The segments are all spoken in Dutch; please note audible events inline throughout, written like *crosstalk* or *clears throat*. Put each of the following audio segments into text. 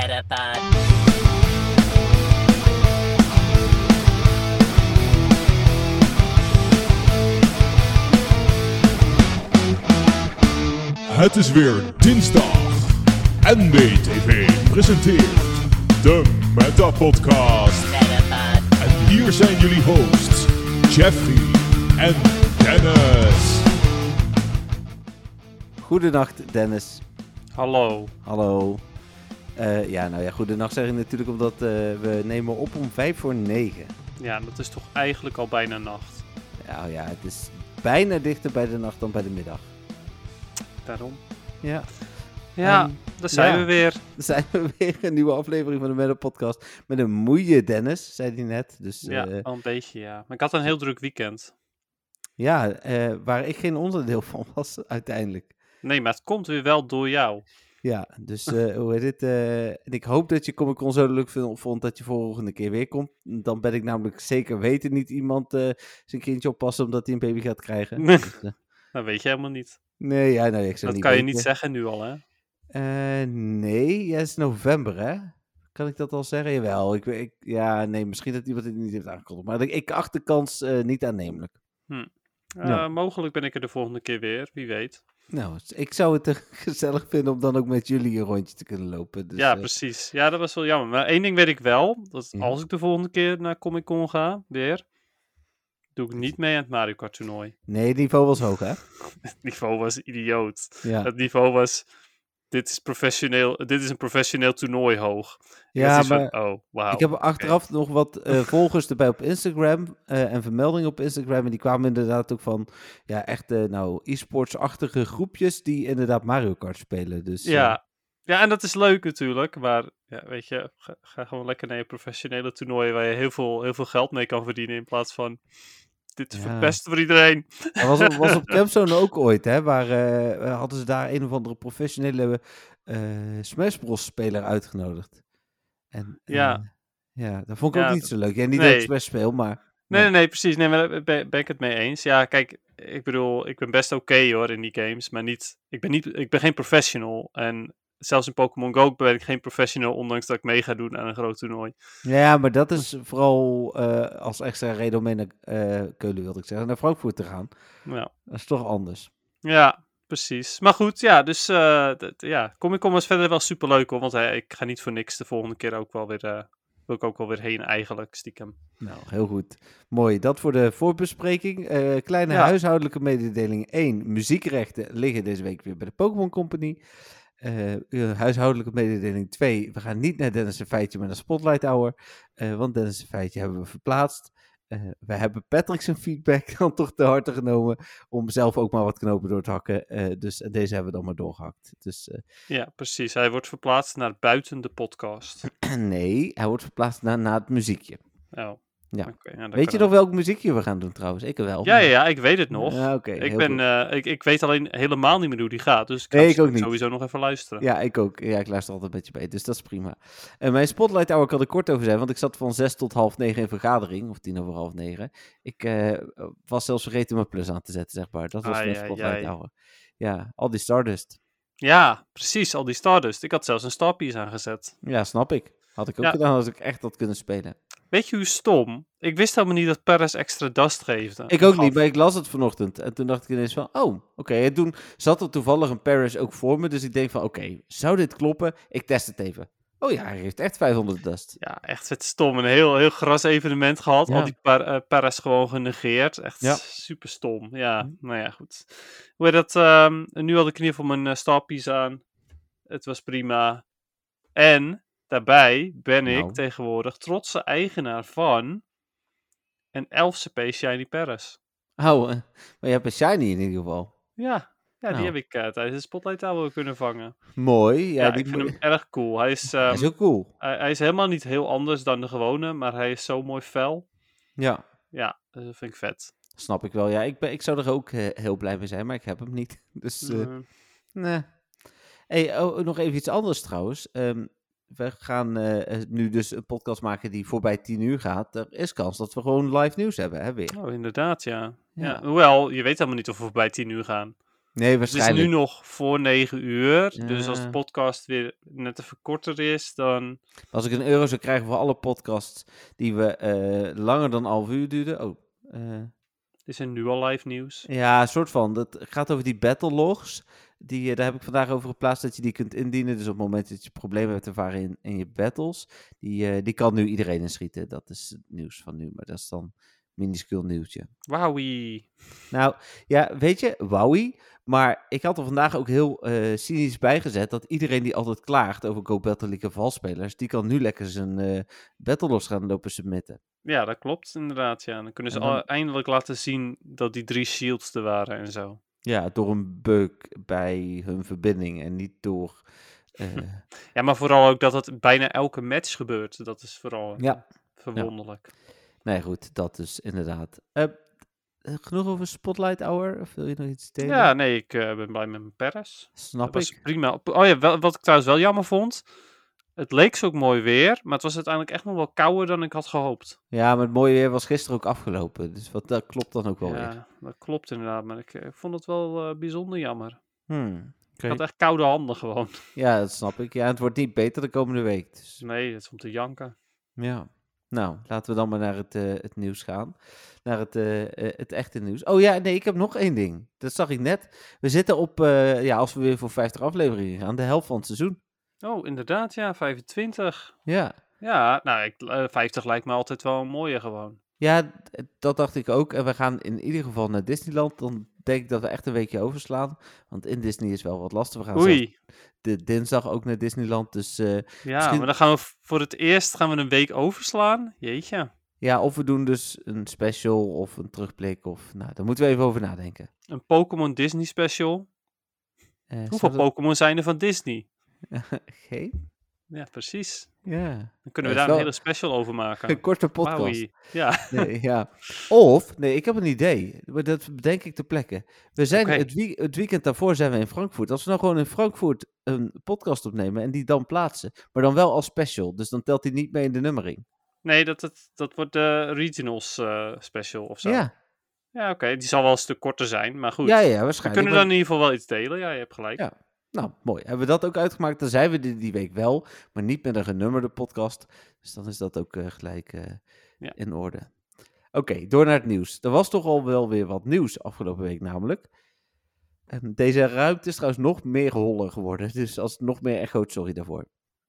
Metapod. Het is weer dinsdag. NBTV presenteert de Meta Podcast. Metapod. En hier zijn jullie hosts, Jeffrey en Dennis. Goedenacht, Dennis. Hallo. Hallo. Eh, ja, nou ja, goedenacht zeg ik natuurlijk omdat eh, we nemen op om vijf voor negen. Ja, dat is toch eigenlijk al bijna nacht. Ja, ja, het is bijna dichter bij de nacht dan bij de middag. Daarom. Ja, Ja, Ehm, daar zijn ja. we weer. *laughs* zijn we weer een nieuwe aflevering van de Metal Podcast met een moeie Dennis, zei hij net. Dus Ja, al een beetje, ja. Maar ik had een heel druk weekend. ja eh, waar ik geen onderdeel van was uiteindelijk. Nee, maar het komt weer wel door jou. Ja, dus eh, hoe heet het? eh, en ik hoop dat je Comic Con zo leuk vond dat je volgende keer weer komt. Dan ben ik namelijk zeker weten niet iemand eh, zijn kindje oppassen omdat hij een baby gaat krijgen. Nee. Dus, *laughs* Dat weet je helemaal niet. nee, ja, nou, ik zou Dat niet kan je niet zeggen nu al, hè? Nee, ja, het is november, hè? Kan ik dat al zeggen? Jawel. Ik, ik, ja, nee, misschien dat iemand het niet heeft aangekondigd. Maar ik, ik acht de kans niet aannemelijk. Eh, Ja. Mogelijk ben ik er de volgende keer weer, wie weet. Nou, ik zou het *laughs* gezellig vinden om dan ook met jullie een rondje te kunnen lopen. Dus, ja, eh, precies. Ja, dat was wel jammer. Maar één ding weet ik wel. Dat Ja. als ik de volgende keer naar Comic Con ga, weer, doe ik niet mee aan het Mario Kart toernooi. nee, het niveau was hoog, hè? *laughs* Het niveau was idioot. Ja, Het niveau was. Dit is, professioneel, dit is een professioneel toernooi hoog. Ja maar van, oh, wauw. ik heb achteraf nog wat eh, *laughs* volgers erbij op Instagram eh, en vermeldingen op Instagram. En die kwamen inderdaad ook van, ja, echt, eh, nou, e-sports-achtige groepjes die inderdaad Mario Kart spelen. Dus, eh, Ja. ja, en dat is leuk natuurlijk. Maar ja, weet je, ga, ga gewoon lekker naar je professionele toernooien waar je heel veel, heel veel geld mee kan verdienen. In plaats van dit Ja. verpesten voor iedereen. Dat was, op- was op *laughs* Campzone ook ooit, hè? Waar eh, hadden ze daar een of andere professionele eh Smash Bros. speler uitgenodigd. En, Ja. eh, ja, dat vond ik Ja, ook niet zo leuk. Ja, niet dat nee. ik Smash speel, maar... Nee, Nee. nee, precies. Nee, maar daar ben, ben ik het mee eens. Ja, kijk, ik bedoel, ik ben best oké hoor in die games. Maar niet, ik, ben niet, ik ben geen professional. En zelfs in Pokémon Go ben ik geen professional. Ondanks dat ik mee ga doen aan een groot toernooi. Ja, maar dat is vooral eh, als extra reden om naar eh, Keulen, wilde ik zeggen, naar Frankfurt te gaan. Ja. Dat is toch anders. Ja, precies. Maar goed, ja, dus d- ja, Comic Con was verder wel super leuk hoor. Want eh, ik ga niet voor niks de volgende keer ook wel weer, wil ik ook wel weer heen eigenlijk, stiekem. Nou, heel goed. Mooi. Dat voor de voorbespreking. Kleine Ja. huishoudelijke mededeling 1. Muziekrechten liggen deze week weer bij de Pokémon Company. Eh, eh, huishoudelijke mededeling 2. We gaan niet naar Dennis een feitje, maar naar Spotlight Hour. Eh, want Dennis een feitje hebben we verplaatst. We hebben Patrick zijn feedback *laughs* dan toch te harte genomen. Om zelf ook maar wat knopen door te hakken. Dus deze hebben we dan maar doorgehakt. Dus Ja, precies. Hij wordt verplaatst naar buiten de podcast. *clears throat* nee, hij wordt verplaatst naar, naar het muziekje. Oh. Ja. Weet je nog welk muziekje we gaan doen trouwens? Ik wel. Ja, ja, ja, ik weet het nog. Ja, ik, ben, eh, ik, ik weet alleen helemaal niet meer hoe die gaat. Dus ik ga Nee, ik niet. sowieso nog even luisteren. Ja, ik ook. Ja, ik luister altijd met je mee, dus dat is prima. En mijn Spotlight Hour kan ik kort over zijn, want ik zat van zes tot half negen in vergadering, of tien over half negen. Ik eh, was zelfs vergeten mijn plus aan te zetten, zeg maar. Dat was mijn Spotlight. Hour. Ja, al die Stardust. Ja, precies. Al die Stardust. Ik had zelfs een Starpiece aangezet. Ja, snap ik. Had ik ook gedaan als ik echt had kunnen spelen. Weet je hoe stom? Ik wist helemaal niet dat Perez extra dust geefde. Ik ook Gaf. niet, maar ik las het vanochtend. En toen dacht ik ineens van, oh, oké. En toen zat er toevallig een Paris ook voor me, dus ik denk van, oké, zou dit kloppen? Ik test het even. Oh ja, hij heeft echt 500 dust. Ja, echt vet stom. Een heel, heel gras evenement gehad. Ja. Al die per, eh, Perez gewoon genegeerd. Echt Ja. super stom. Ja, Hm. nou ja, goed. Hoe dat? ehm, nu had ik in ieder geval mijn uh, aan. Het was prima. En daarbij ben ik Nou. tegenwoordig trotse eigenaar van een 11 CP Shiny Paris. Oh, eh, maar je hebt een shiny in ieder geval. Ja, ja die Nou. heb ik eh, tijdens de Spotlight kunnen vangen. Mooi. Ja, Ja, die ik vind hem erg cool. Hij is, Hij is ook cool. hij, hij is helemaal niet heel anders dan de gewone, maar hij is zo mooi fel. Ja, Ja, dus dat vind ik vet. snap ik wel. Ja, ik, ben, ik zou er ook eh, heel blij mee zijn, maar ik heb hem niet. *laughs* Dus, nee. Hey, oh, nog even iets anders trouwens. Ehm, we gaan eh, nu dus een podcast maken die voorbij 10 uur gaat. Er is kans dat we gewoon live nieuws hebben, hè, weer. Oh, inderdaad, ja. ja. Ja. Hoewel, je weet helemaal niet of we bij 10 uur gaan. Nee, Het is waarschijnlijk. nu nog voor 9 uur. Dus als de podcast weer net even korter is, dan. Als ik een euro zou krijgen voor alle podcasts die we eh, langer dan half uur duurden. Oh, eh, Is er nu al live nieuws? ja, een soort van. Dat gaat over die battle logs. Die, eh, daar heb ik vandaag over geplaatst dat je die kunt indienen. Dus op het moment dat je problemen hebt ervaren in, in je battles, die, eh, die kan nu iedereen inschieten. Dat is het nieuws van nu, maar dat is dan minuscuul nieuwtje. Wowie. Nou, ja, weet je, wowie. Maar ik had er vandaag ook heel eh, cynisch bijgezet dat iedereen die altijd klaagt over Go Battle League valspelers, die kan nu lekker zijn eh battle logs gaan lopen submitten. Ja, dat klopt inderdaad. Ja. Dan kunnen ze dan- eindelijk laten zien dat die drie shields er waren en zo. Ja, door een bug bij hun verbinding en niet door... eh, *laughs* Ja, maar vooral ook dat het bijna elke match gebeurt. Dat is vooral ja, verwonderlijk. nee goed, dat is inderdaad. Eh, eh, genoeg over Spotlight Hour? Of wil je nog iets delen? Ja, nee, ik eh, ben blij met mijn Paris. Snap Dat ik. prima. Oh ja, wel, wat ik trouwens wel jammer vond. Het leek zo ook mooi weer, maar het was uiteindelijk echt nog wel kouder dan ik had gehoopt. Ja, maar het mooie weer was gisteren ook afgelopen. Dus wat, dat klopt dan ook wel weer. Ja, dat klopt inderdaad, maar ik, eh, ik vond het wel eh, bijzonder jammer. Hmm. Ik had echt koude handen gewoon. Ja, dat snap ik. Ja, het wordt niet beter de komende week. Dus, Nee, het is om te janken. ja. Nou, laten we dan maar naar het, eh, het nieuws gaan. Naar het, het echte nieuws. Oh ja, nee, ik heb nog één ding. Dat zag ik net. We zitten op, ja, als we weer voor 50 afleveringen gaan, de helft van het seizoen. Oh, inderdaad, ja, 25. Ja. Ja, nou, ik, eh, 50 lijkt me altijd wel een mooie gewoon. Ja, d- dat dacht ik ook. En we gaan in ieder geval naar Disneyland. Dan denk ik dat we echt een weekje overslaan. Want in Disney is wel wat lastig. We gaan Oei. de dinsdag ook naar Disneyland. Dus eh, Ja, Misschien- maar dan gaan we voor het eerst gaan we een week overslaan. Jeetje. ja, of we doen dus een special of een terugblik. Of, nou, daar moeten we even over nadenken. Een Pokémon Disney special. Eh, Hoeveel dat- Pokémon zijn er van Disney? *laughs* Geen? Ja, precies. Ja. Dan kunnen we daar een hele special over maken. *laughs* Een korte podcast. Wowie. Ja. Nee, *laughs* ja. Of, nee, ik heb een idee. Maar dat bedenk ik ter plekke. We zijn het, wie- het weekend daarvoor zijn we in Frankfurt. Als we nou gewoon in Frankfurt een podcast opnemen en die dan plaatsen. Maar dan wel als special. Dus dan telt hij niet mee in de nummering. Nee, dat, dat, dat wordt de Regionals eh, special of zo. Ja, Ja, oké. Die zal wel een stuk korter zijn, maar goed. ja, ja, we waarschijnlijk. kunnen Maar- dan in ieder geval wel iets delen. Ja, je hebt gelijk. Ja. Nou, mooi. Hebben we dat ook uitgemaakt? Dan zijn we die, die week wel, maar niet met een genummerde podcast. Dus dan is dat ook eh, gelijk eh, Ja. in orde. Oké, door naar het nieuws. Er was toch al wel weer wat nieuws afgelopen week namelijk. En deze ruimte is trouwens nog meer holler geworden. Dus als nog meer echoot, sorry daarvoor.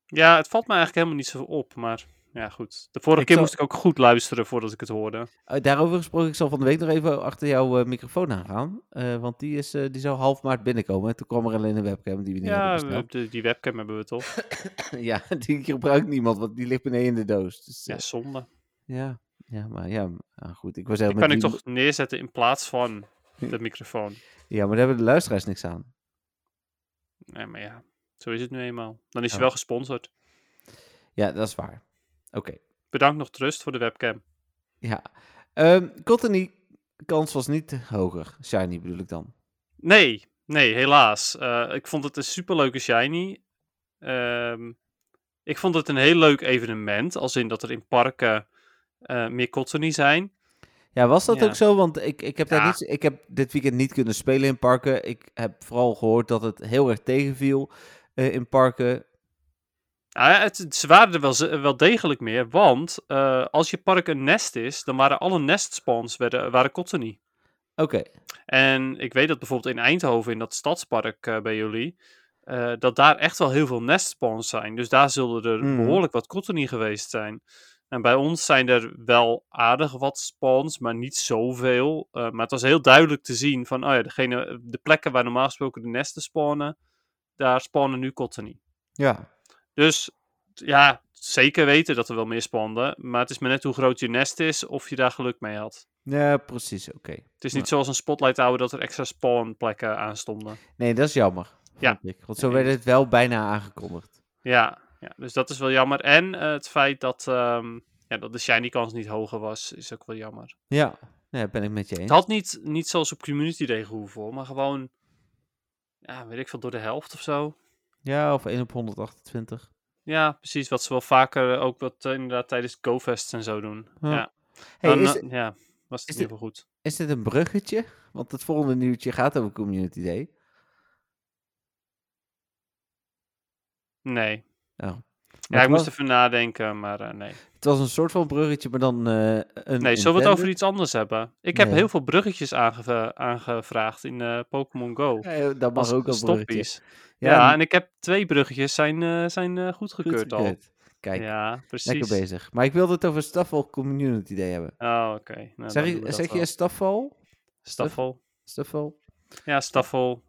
Ja, het valt me eigenlijk helemaal niet zo op, maar ja, goed. De vorige Ik keer zal- moest ik ook goed luisteren voordat ik het hoorde. Eh, daarover gesproken, ik zal van de week nog even achter jouw eh, microfoon aangaan. eh, want die, is, die zou half maart binnenkomen. En toen kwam er alleen een webcam die we niet Ja, hebben de- die webcam hebben we toch? *coughs* ja, die gebruikt niemand, want die ligt beneden in de doos. Dus, Ja, zonde. Ja, ja, maar ja, ah, goed. Ik was Die kan ik met toch neerzetten in plaats van *laughs* de microfoon. Ja, maar daar hebben de luisteraars niks aan. Nee, maar ja, zo is het nu eenmaal. Dan is hij Ja. wel gesponsord. Ja, dat is waar. Oké, Bedankt nog Trust voor de webcam. ja. Ehm Cottony, kans was niet hoger. Shiny bedoel ik dan. Nee, nee, helaas. Eh, ik vond het een superleuke shiny. Ehm, ik vond het een heel leuk evenement, als in dat er in parken eh, meer Cottony zijn. Ja, was dat Ja. ook zo? Want ik, ik, heb daar niet, ik heb dit weekend niet kunnen spelen in parken. Ik heb vooral gehoord dat het heel erg tegenviel eh, in parken. Nou ja, het, ze waren er wel, wel degelijk meer, want eh, als je park een nest is, dan waren alle nestspawns werden, waren Cottony. Oké, En ik weet dat bijvoorbeeld in Eindhoven, in dat stadspark eh, bij jullie, eh, dat daar echt wel heel veel nestspawns zijn. Dus daar zullen er Mhm. behoorlijk wat Cottony geweest zijn. En bij ons zijn er wel aardig wat spawns, maar niet zoveel. Maar het was heel duidelijk te zien van, oh ja, degene, de plekken waar normaal gesproken de nesten spawnen, daar spawnen nu Cottony. ja. Dus ja, zeker weten dat er wel meer spawnden. Maar het is maar net hoe groot je nest is of je daar geluk mee had. Ja, precies, oké. Het is niet zoals een spotlight houden dat er extra spawnplekken aan stonden. Nee, dat is jammer. Ja. Ik, want zo Nee, werd het wel bijna aangekondigd. Ja, ja dus dat is wel jammer. En eh, het feit dat, ehm, ja, dat de shiny kans niet hoger was, is ook wel jammer. Ja, ja ben ik met je eens. Het had niet, niet zoals op Community Day gehoeven, maar gewoon, ja, weet ik veel, door de helft of zo. Ja, of 1 op 128. Ja, precies. Wat ze wel vaker eh, ook wat, eh, inderdaad tijdens GoFest en zo doen. Ja. Hey, is, eh, ja, was het heel goed. Is dit een bruggetje? Want het volgende nieuwtje gaat over Community Day. Nee. Oh. Ja, ik moest even nadenken, maar eh, nee. Het was een soort van bruggetje, maar dan eh, een Nee, zullen we het over iets anders hebben? Ik heb heel veel bruggetjes aange aangevraagd in eh, Pokémon Go. Ja, dat mag ook een bruggetje. stoppies. Ja, Ja, en- ik heb twee bruggetjes zijn, zijn goedgekeurd al. Kijk, Ja, precies. lekker bezig. Maar ik wilde het over Staffel Community Day hebben. Oh, oké. Nou, zeg je, zeg je wel. Staffel? Staffel? Staffel? Ja, staffel,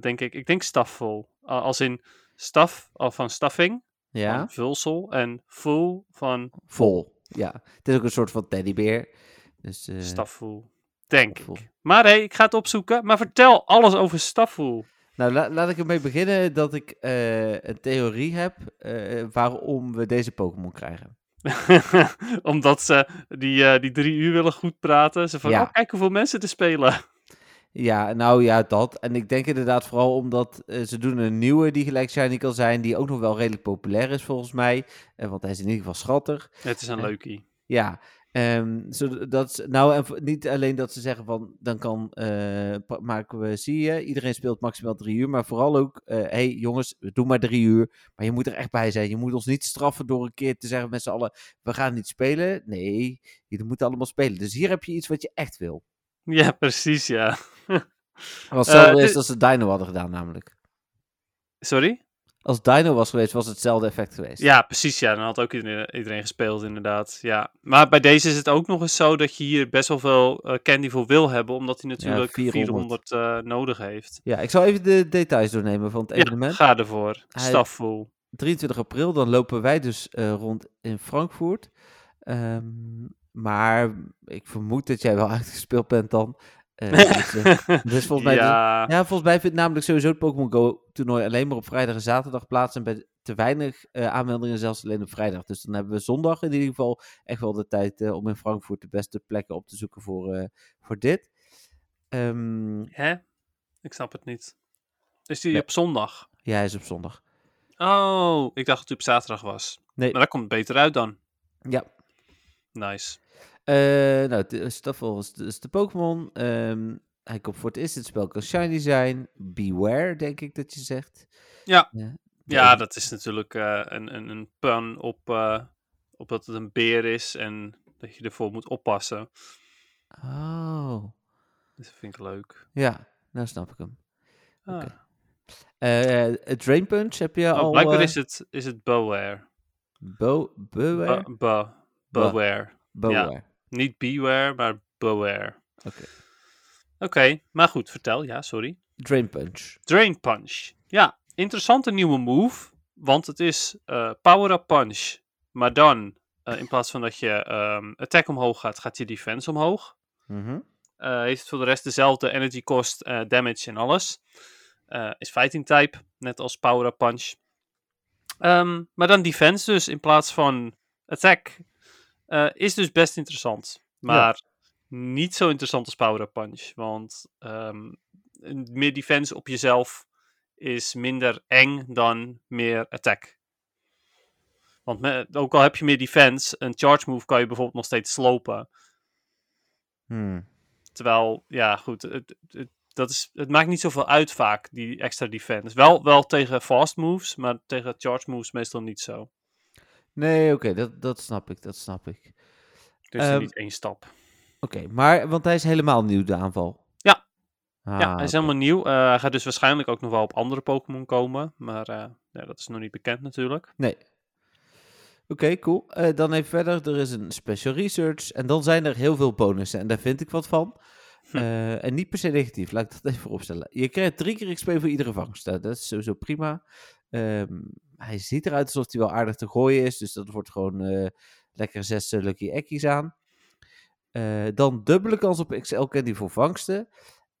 denk ik. Ik denk staffel. Als in staf al van staffing, Ja? vulsel, en full van Vol. Ja. Het is ook een soort van teddybeer. Dus, eh, stafvoel. Denk staffel. ik. Maar hé, ik ga het opzoeken. Maar vertel alles over stafvoel. Nou, la- laat ik ermee beginnen dat ik eh, een theorie heb eh, waarom we deze Pokémon krijgen. *laughs* Omdat ze die, die drie uur willen goed praten. Ze van, Ja. oh, kijk hoeveel mensen er spelen. Ja, nou ja, dat. En ik denk inderdaad vooral omdat eh, ze doen een nieuwe die gelijk shiny kan zijn, die ook nog wel redelijk populair is volgens mij. Eh, want hij is in ieder geval schattig. Het is een Ja. leukie. Ja, ehm, zo, dat, is- nou en niet alleen dat ze zeggen van dan kan maken we, zie je, iedereen speelt maximaal drie uur, maar vooral ook, hé hey, jongens, we doen maar drie uur, maar je moet er echt bij zijn. Je moet ons niet straffen door een keer te zeggen met z'n allen, we gaan niet spelen. Nee, jullie moeten allemaal spelen. Dus hier heb je iets wat je echt wil. Ja, precies, ja. Wat hetzelfde Eh, is dit- als ze Dino hadden gedaan namelijk. Sorry? Als Dino was geweest, was het hetzelfde effect geweest. Ja, precies. Ja, dan had ook iedereen, iedereen gespeeld, inderdaad. Ja. Maar bij deze is het ook nog eens zo dat je hier best wel veel eh, candy voor wil hebben, omdat hij natuurlijk 400. 400, eh, nodig heeft. Ja, ik zal even de details doornemen van het Ja, evenement. ga ervoor. Stafvol. 23 april, dan lopen wij dus rond in Frankfurt. Ehm, maar ik vermoed dat jij wel *laughs* uitgespeeld bent dan. Eh, *laughs* dus, eh, dus volgens mij... ja, Ja, volgens mij vindt namelijk sowieso het Pokémon Go toernooi alleen maar op vrijdag en zaterdag plaats. En bij te weinig eh, aanmeldingen zelfs alleen op vrijdag. Dus dan hebben we zondag in ieder geval echt wel de tijd om in Frankfurt de beste plekken op te zoeken voor, voor dit. Ehm, hè? Ik snap het niet. Is die Nee. op zondag? ja, hij is op zondag. Oh, ik dacht dat hij op zaterdag was. Nee. Maar dat komt beter uit dan. Ja, Nice. Eh, nou, Staffel is de, is de Pokémon. Ehm, hij komt voor het eerst in het spel, kan shiny zijn. Beware, denk ik dat je zegt. Ja. Ja, Ja, dat is natuurlijk eh, een, een, een pun op, eh, op dat het een beer is en dat je ervoor moet oppassen. Oh, Dus dat vind ik leuk. ja, nou snap ik hem. Ah. Oké. Eh, eh, Drain Punch heb je Oh, al... blijkbaar eh, is het, is het Beware. Bo Beware? Be- be- beware. Beware. Niet Beware, maar Beware. Oké. Oké, maar goed, vertel. Ja, sorry. Drain Punch. Drain Punch. Ja, interessante nieuwe move. Want het is eh, Power Up Punch. Maar dan, eh, in plaats van dat je ehm, attack omhoog gaat, gaat je defense omhoog. Mhm. Eh, heeft voor de rest dezelfde energy cost, damage en alles. Is fighting type, net als Power Up Punch. Ehm, maar dan defense dus in plaats van attack. Eh, is dus best interessant. Maar niet zo interessant als Power Up Punch. Want ehm, meer defense op jezelf is minder eng dan meer attack. Want ook al heb je meer defense, een charge move kan je bijvoorbeeld nog steeds slopen. Hmm. Terwijl, ja, goed, het, het, dat is, het maakt niet zoveel uit vaak, die extra defense. Wel, wel tegen fast moves, maar tegen charge moves meestal niet zo. Nee, oké, dat, dat snap ik, dat snap ik. Dus Ehm, niet één stap. Oké, maar, want hij is helemaal nieuw, de aanval. Ja. Ah, ja, hij is helemaal nieuw. Eh, hij gaat dus waarschijnlijk ook nog wel op andere Pokémon komen. Maar eh, ja, dat is nog niet bekend natuurlijk. Nee. Oké, cool. Eh, dan even verder. Er is een special research. En dan zijn er heel veel bonussen. En daar vind ik wat van. Hm. En niet per se negatief. Laat ik dat even vooropstellen. Je krijgt drie keer XP voor iedere vangst. Dat is sowieso prima. Ehm, hij ziet eruit alsof hij wel aardig te gooien is. Dus dat wordt gewoon eh, lekker zes eh, Lucky Ekkies aan. Eh, dan dubbele kans op XL Candy voor vangsten.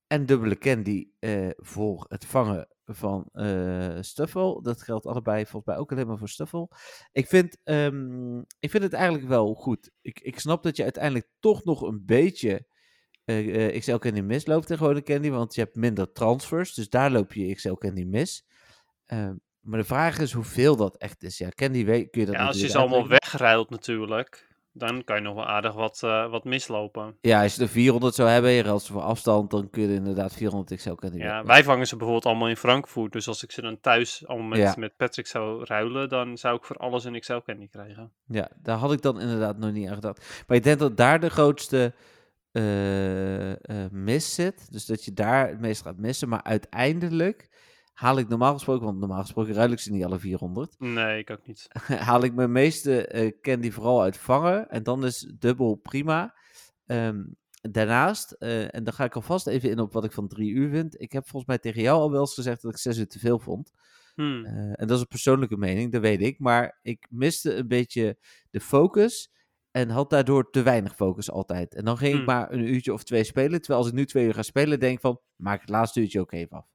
En dubbele candy voor het vangen van eh Stuffle. Dat geldt allebei volgens mij ook alleen maar voor Stuffle. Ik vind, ehm, ik vind het eigenlijk wel goed. Ik, ik snap dat je uiteindelijk toch nog een beetje XL Candy misloopt tegen gewone candy. Want je hebt minder transfers. Dus daar loop je XL Candy mis. Ehm, maar de vraag is hoeveel dat echt is. Ja, candy weet, kun je dat Ja, als je ze allemaal wegruilt natuurlijk. Dan kan je nog wel aardig wat, eh, wat mislopen. Ja, als je er 400 zou hebben, je ruilt ze voor afstand, dan kun je er inderdaad 400 XL kunnen Ja, wij vangen ze bijvoorbeeld allemaal in Frankfurt. Dus als ik ze dan thuis allemaal met, Ja. met Patrick zou ruilen, dan zou ik voor alles een XL candy krijgen. Ja, daar had ik dan inderdaad nog niet aan gedacht. Maar ik denk dat daar de grootste eh, eh, mis zit. Dus dat je daar het meest gaat missen. Maar uiteindelijk haal ik normaal gesproken, want normaal gesproken ruil ik ze niet alle 400. Nee, ik ook niet. *laughs* haal ik mijn meeste eh, candy vooral uit vangen. En dan is dubbel prima. Ehm, daarnaast, eh, en dan ga ik alvast even in op wat ik van drie uur vind. Ik heb volgens mij tegen jou al wel eens gezegd dat ik zes uur te veel vond. Hmm. Eh, en dat is een persoonlijke mening, dat weet ik. Maar ik miste een beetje de focus. En had daardoor te weinig focus altijd. En dan ging ik Hmm. maar een uurtje of twee spelen. Terwijl als ik nu twee uur ga spelen, denk ik van... Maak het laatste uurtje ook even af.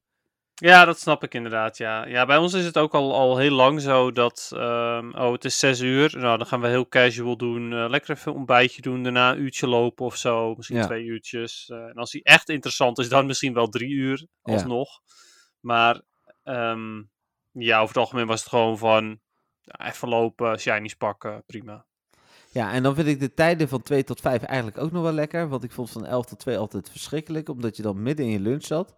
Ja, dat snap ik inderdaad. Ja, ja bij ons is het ook al, al heel lang zo dat. ehm, oh, het is zes uur. Nou, dan gaan we heel casual doen. eh, lekker even een ontbijtje doen. Daarna een uurtje lopen of zo. Misschien Ja. twee uurtjes. eh, en als die echt interessant is, dan misschien wel drie uur Ja. alsnog. Maar ehm, ja, over het algemeen was het gewoon van. ja, even lopen, shinies pakken, prima. Ja, en dan vind ik de tijden van 2 tot 5 eigenlijk ook nog wel lekker. Want ik vond van 11 tot 2 altijd verschrikkelijk. Omdat je dan midden in je lunch zat.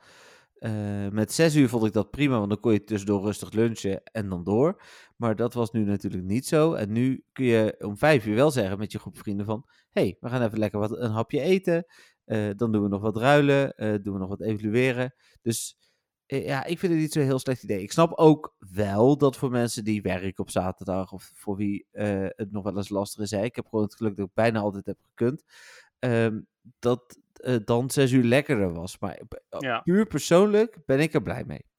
Eh, met 6 uur vond ik dat prima. Want dan kon je tussendoor rustig lunchen en dan door. Maar dat was nu natuurlijk niet zo. En nu kun je om 5 uur wel zeggen met je groep vrienden van... hey, we gaan even lekker wat, een hapje eten. Eh, dan doen we nog wat ruilen. eh, doen we nog wat evalueren. Dus ja, ik vind het niet zo'n heel slecht idee. Ik snap ook wel dat voor mensen die werken op zaterdag of voor wie het nog wel eens lastig is. Ik heb gewoon het geluk dat ik bijna altijd heb gekund. ehm, dat eh, dan zes uur lekkerder was. Maar Ja. puur persoonlijk ben ik er blij mee.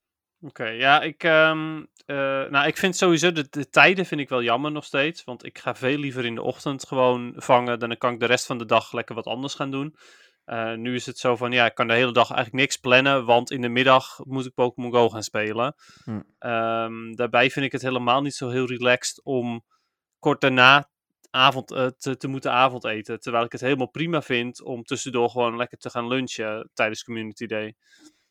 Oké, ja, ik, ehm, eh, nou, ik vind sowieso de, de tijden vind ik wel jammer nog steeds. Want ik ga veel liever in de ochtend gewoon vangen. Dan kan ik de rest van de dag lekker wat anders gaan doen. Eh, nu is het zo van, ja, ik kan de hele dag eigenlijk niks plannen. Want in de middag moet ik Pokémon Go gaan spelen. Hm. Ehm, daarbij vind ik het helemaal niet zo heel relaxed om kort daarna avond, eh, te, te moeten avondeten. Terwijl ik het helemaal prima vind om tussendoor gewoon lekker te gaan lunchen tijdens Community Day.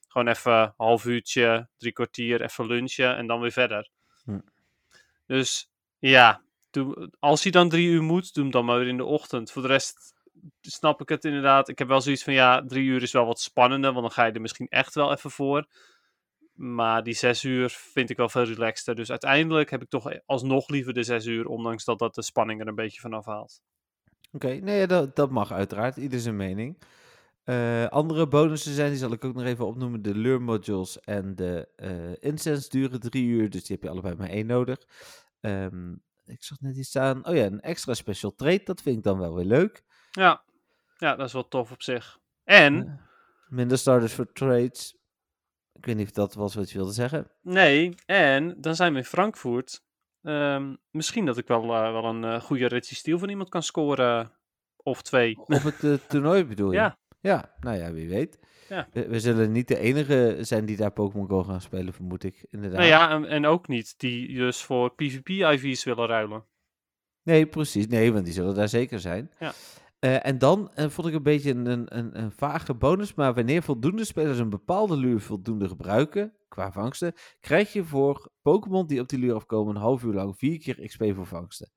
Gewoon even een half uurtje, drie kwartier, even lunchen en dan weer verder. Hm. Dus ja, doe, als hij dan drie uur moet, doe hem dan maar weer in de ochtend. Voor de rest snap ik het inderdaad. Ik heb wel zoiets van, ja, drie uur is wel wat spannender, want dan ga je er misschien echt wel even voor. Maar die zes uur vind ik wel veel relaxter. Dus uiteindelijk heb ik toch alsnog liever de zes uur, ondanks dat dat de spanning er een beetje van afhaalt. Oké, nee, dat, dat mag uiteraard. Ieder zijn mening. Eh, andere bonussen zijn, die zal ik ook nog even opnoemen. De lure modules en de eh incense duren drie uur, dus die heb je allebei maar één nodig. Ehm, ik zag net iets staan. Oh ja, een extra special trade, dat vind ik dan wel weer leuk. Ja, ja dat is wel tof op zich. En, minder starters voor trades. Ik weet niet of dat was wat je wilde zeggen. nee, en dan zijn we in Frankfurt. Ehm, misschien dat ik wel, eh, wel een eh, goede resistiel van iemand kan scoren. Of twee. Op het eh, *laughs* toernooi bedoel je? Ja. Ja, nou ja, wie weet. Ja. We, we zullen niet de enige zijn die daar Pokémon Go gaan spelen, vermoed ik. Inderdaad. Nou ja, en, en ook niet die dus voor PvP-IV's willen ruilen. Nee, precies. Nee, want die zullen daar zeker zijn. Ja. Eh, en dan eh, vond ik een beetje een, een, een, vage bonus, maar wanneer voldoende spelers een bepaalde lure voldoende gebruiken, qua vangsten, krijg je voor Pokémon die op die lure afkomen een half uur lang vier keer XP voor vangsten.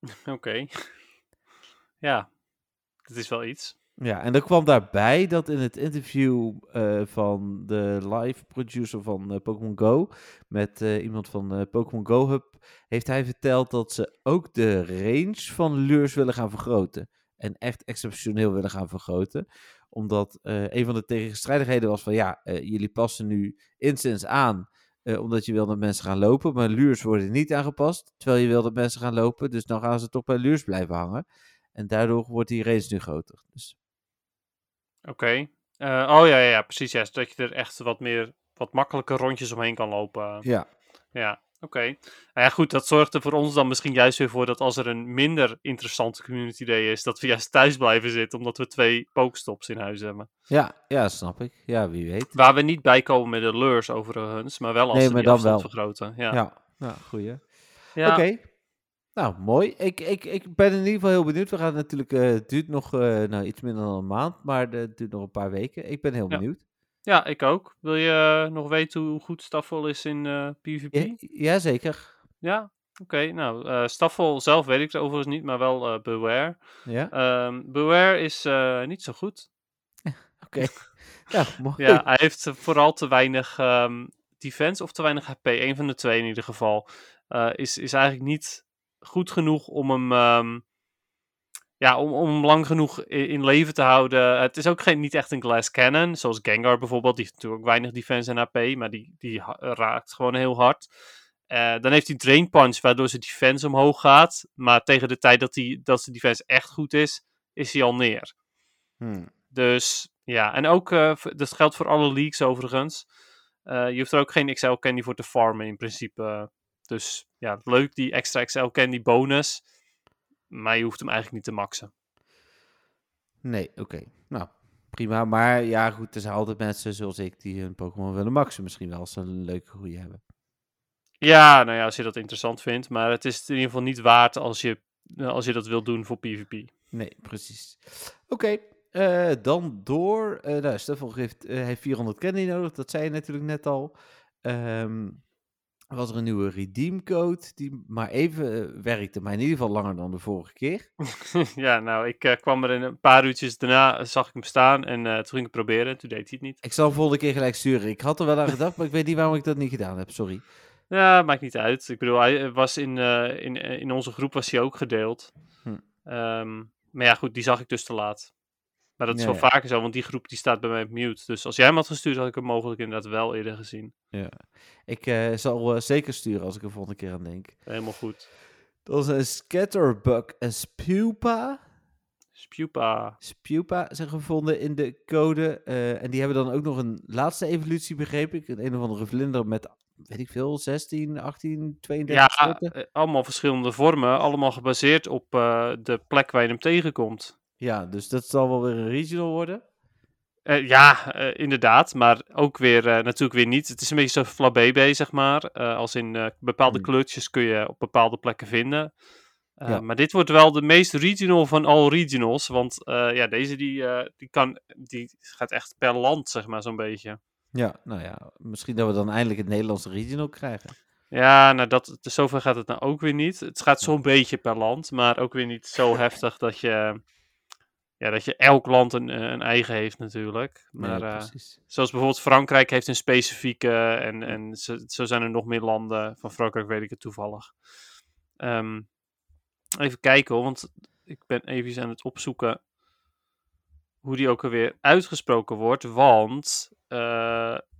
*laughs* Oké. ja, dat is wel iets. Ja, en er kwam daarbij dat in het interview eh, van de live producer van Pokémon Go met iemand van Pokémon Go Hub, heeft hij verteld dat ze ook de range van lures willen gaan vergroten. En echt exceptioneel willen gaan vergroten. Omdat eh, een van de tegenstrijdigheden was van ja, eh, jullie passen nu instance aan eh, omdat je wil dat mensen gaan lopen, maar lures worden niet aangepast, terwijl je wil dat mensen gaan lopen. Dus dan gaan ze toch bij lures blijven hangen. En daardoor wordt die range nu groter. Dus Oké. Oh ja, ja, ja, precies. Ja, zodat je er echt wat meer, wat makkelijker rondjes omheen kan lopen. ja. Ja, oké. Nou ja, goed, dat zorgt er voor ons dan misschien juist weer voor dat als er een minder interessante community day is, dat we juist thuis blijven zitten, omdat we twee pokestops in huis hebben. Ja, ja, snap ik. Ja, wie weet. Waar we niet bij komen met de lures overigens, maar wel als Nee, maar die afstand wel. vergroten. Ja. Ja, goeie. Ja. Oké. Nou, mooi. Ik, ik, ik ben in ieder geval heel benieuwd. We gaan natuurlijk, eh, het duurt nog eh, nou, iets minder dan een maand, maar het duurt nog een paar weken. Ik ben heel Ja. benieuwd. Ja, ik ook. Wil je eh, nog weten hoe goed Staffel is in eh, PvP? Ja, jazeker. Ja? Oké, nou, eh Staffel zelf weet ik het overigens niet, maar wel eh Beware. Ja, Ehm Beware is eh, niet zo goed. *laughs* oké. *laughs* nou, mooi. Ja, hij heeft eh, vooral te weinig ehm, defense of te weinig HP. Een van de twee in ieder geval. Eh, is, is eigenlijk niet goed genoeg om hem, ehm, ja, om, om lang genoeg in, in leven te houden. Het is ook geen, niet echt een glass cannon, zoals Gengar bijvoorbeeld. Die heeft natuurlijk ook weinig defense en HP, maar die, die raakt gewoon heel hard. Eh, dan heeft hij Drain Punch, waardoor zijn defense omhoog gaat. Maar tegen de tijd dat, die, dat zijn defense echt goed is, is hij al neer. Hmm. Dus ja, en ook, v- dat geldt voor alle leagues overigens. Eh, je hoeft er ook geen XL candy voor te farmen in principe. Dus ja, leuk die extra XL candy bonus. Maar je hoeft hem eigenlijk niet te maxen. Nee, oké. Nou, prima. Maar ja, goed, er zijn altijd mensen zoals ik die hun Pokémon willen maxen. Misschien wel als ze een leuke groei hebben. Ja, nou ja, als je dat interessant vindt. Maar het is het in ieder geval niet waard als je, eh, als je dat wilt doen voor PvP. Nee, precies. Oké, eh, dan door. eh nou, Stefan heeft, eh, heeft 400 candy nodig, dat zei je natuurlijk net al. Ehm was er een nieuwe redeem code die maar even eh, werkte, maar in ieder geval langer dan de vorige keer. *laughs* ja, nou, ik eh, kwam er in een paar uurtjes daarna, zag ik hem staan. En eh, toen ging ik het proberen. Toen deed hij het niet. Ik zal hem volgende keer gelijk sturen. Ik had er wel aan gedacht, maar ik weet niet waarom ik dat niet gedaan heb. Sorry. Ja, maakt niet uit. Ik bedoel, hij eh, was in, eh, in, eh, in onze groep was hij ook gedeeld. Hm. Ehm, maar ja, goed, die zag ik dus te laat. Maar dat is wel ja. vaker zo, want die groep die staat bij mij op mute. Dus als jij hem had gestuurd, had ik hem mogelijk inderdaad wel eerder gezien. Ja. Ik eh, zal eh, zeker sturen als ik er volgende keer aan denk. Helemaal goed. Dat is een Scatterbug en Spupa. Spupa. Spupa zijn gevonden in de code. eh, en die hebben dan ook nog een laatste evolutie, begreep ik. Een, een of andere vlinder met, weet ik veel, 16, 18, 32 Ja, soorten. eh, allemaal verschillende vormen. Allemaal gebaseerd op eh, de plek waar je hem tegenkomt. Ja, dus dat zal wel weer een regional worden. Eh, ja, eh, inderdaad. Maar ook weer eh, natuurlijk weer niet. Het is een beetje zo flabébé, zeg maar. Als in bepaalde Hmm. kleurtjes kun je op bepaalde plekken vinden. Ja. Maar dit wordt wel de meest regional van all regionals. Want ja, deze die, die, kan, die gaat echt per land, zeg maar, zo'n beetje. Ja, nou ja, misschien dat we dan eindelijk het Nederlandse regional krijgen. Ja, nou dat, zover gaat het nou ook weer niet. Het gaat zo'n beetje per land, maar ook weer niet zo *laughs* heftig dat je, ja, dat je elk land een, eh, een eigen heeft natuurlijk. Maar nee, eh, zoals bijvoorbeeld Frankrijk heeft een specifieke en, en zo, zo zijn er nog meer landen. Van Frankrijk weet ik het toevallig. Ehm, even kijken hoor, want ik ben even aan het opzoeken hoe die ook alweer uitgesproken wordt. Want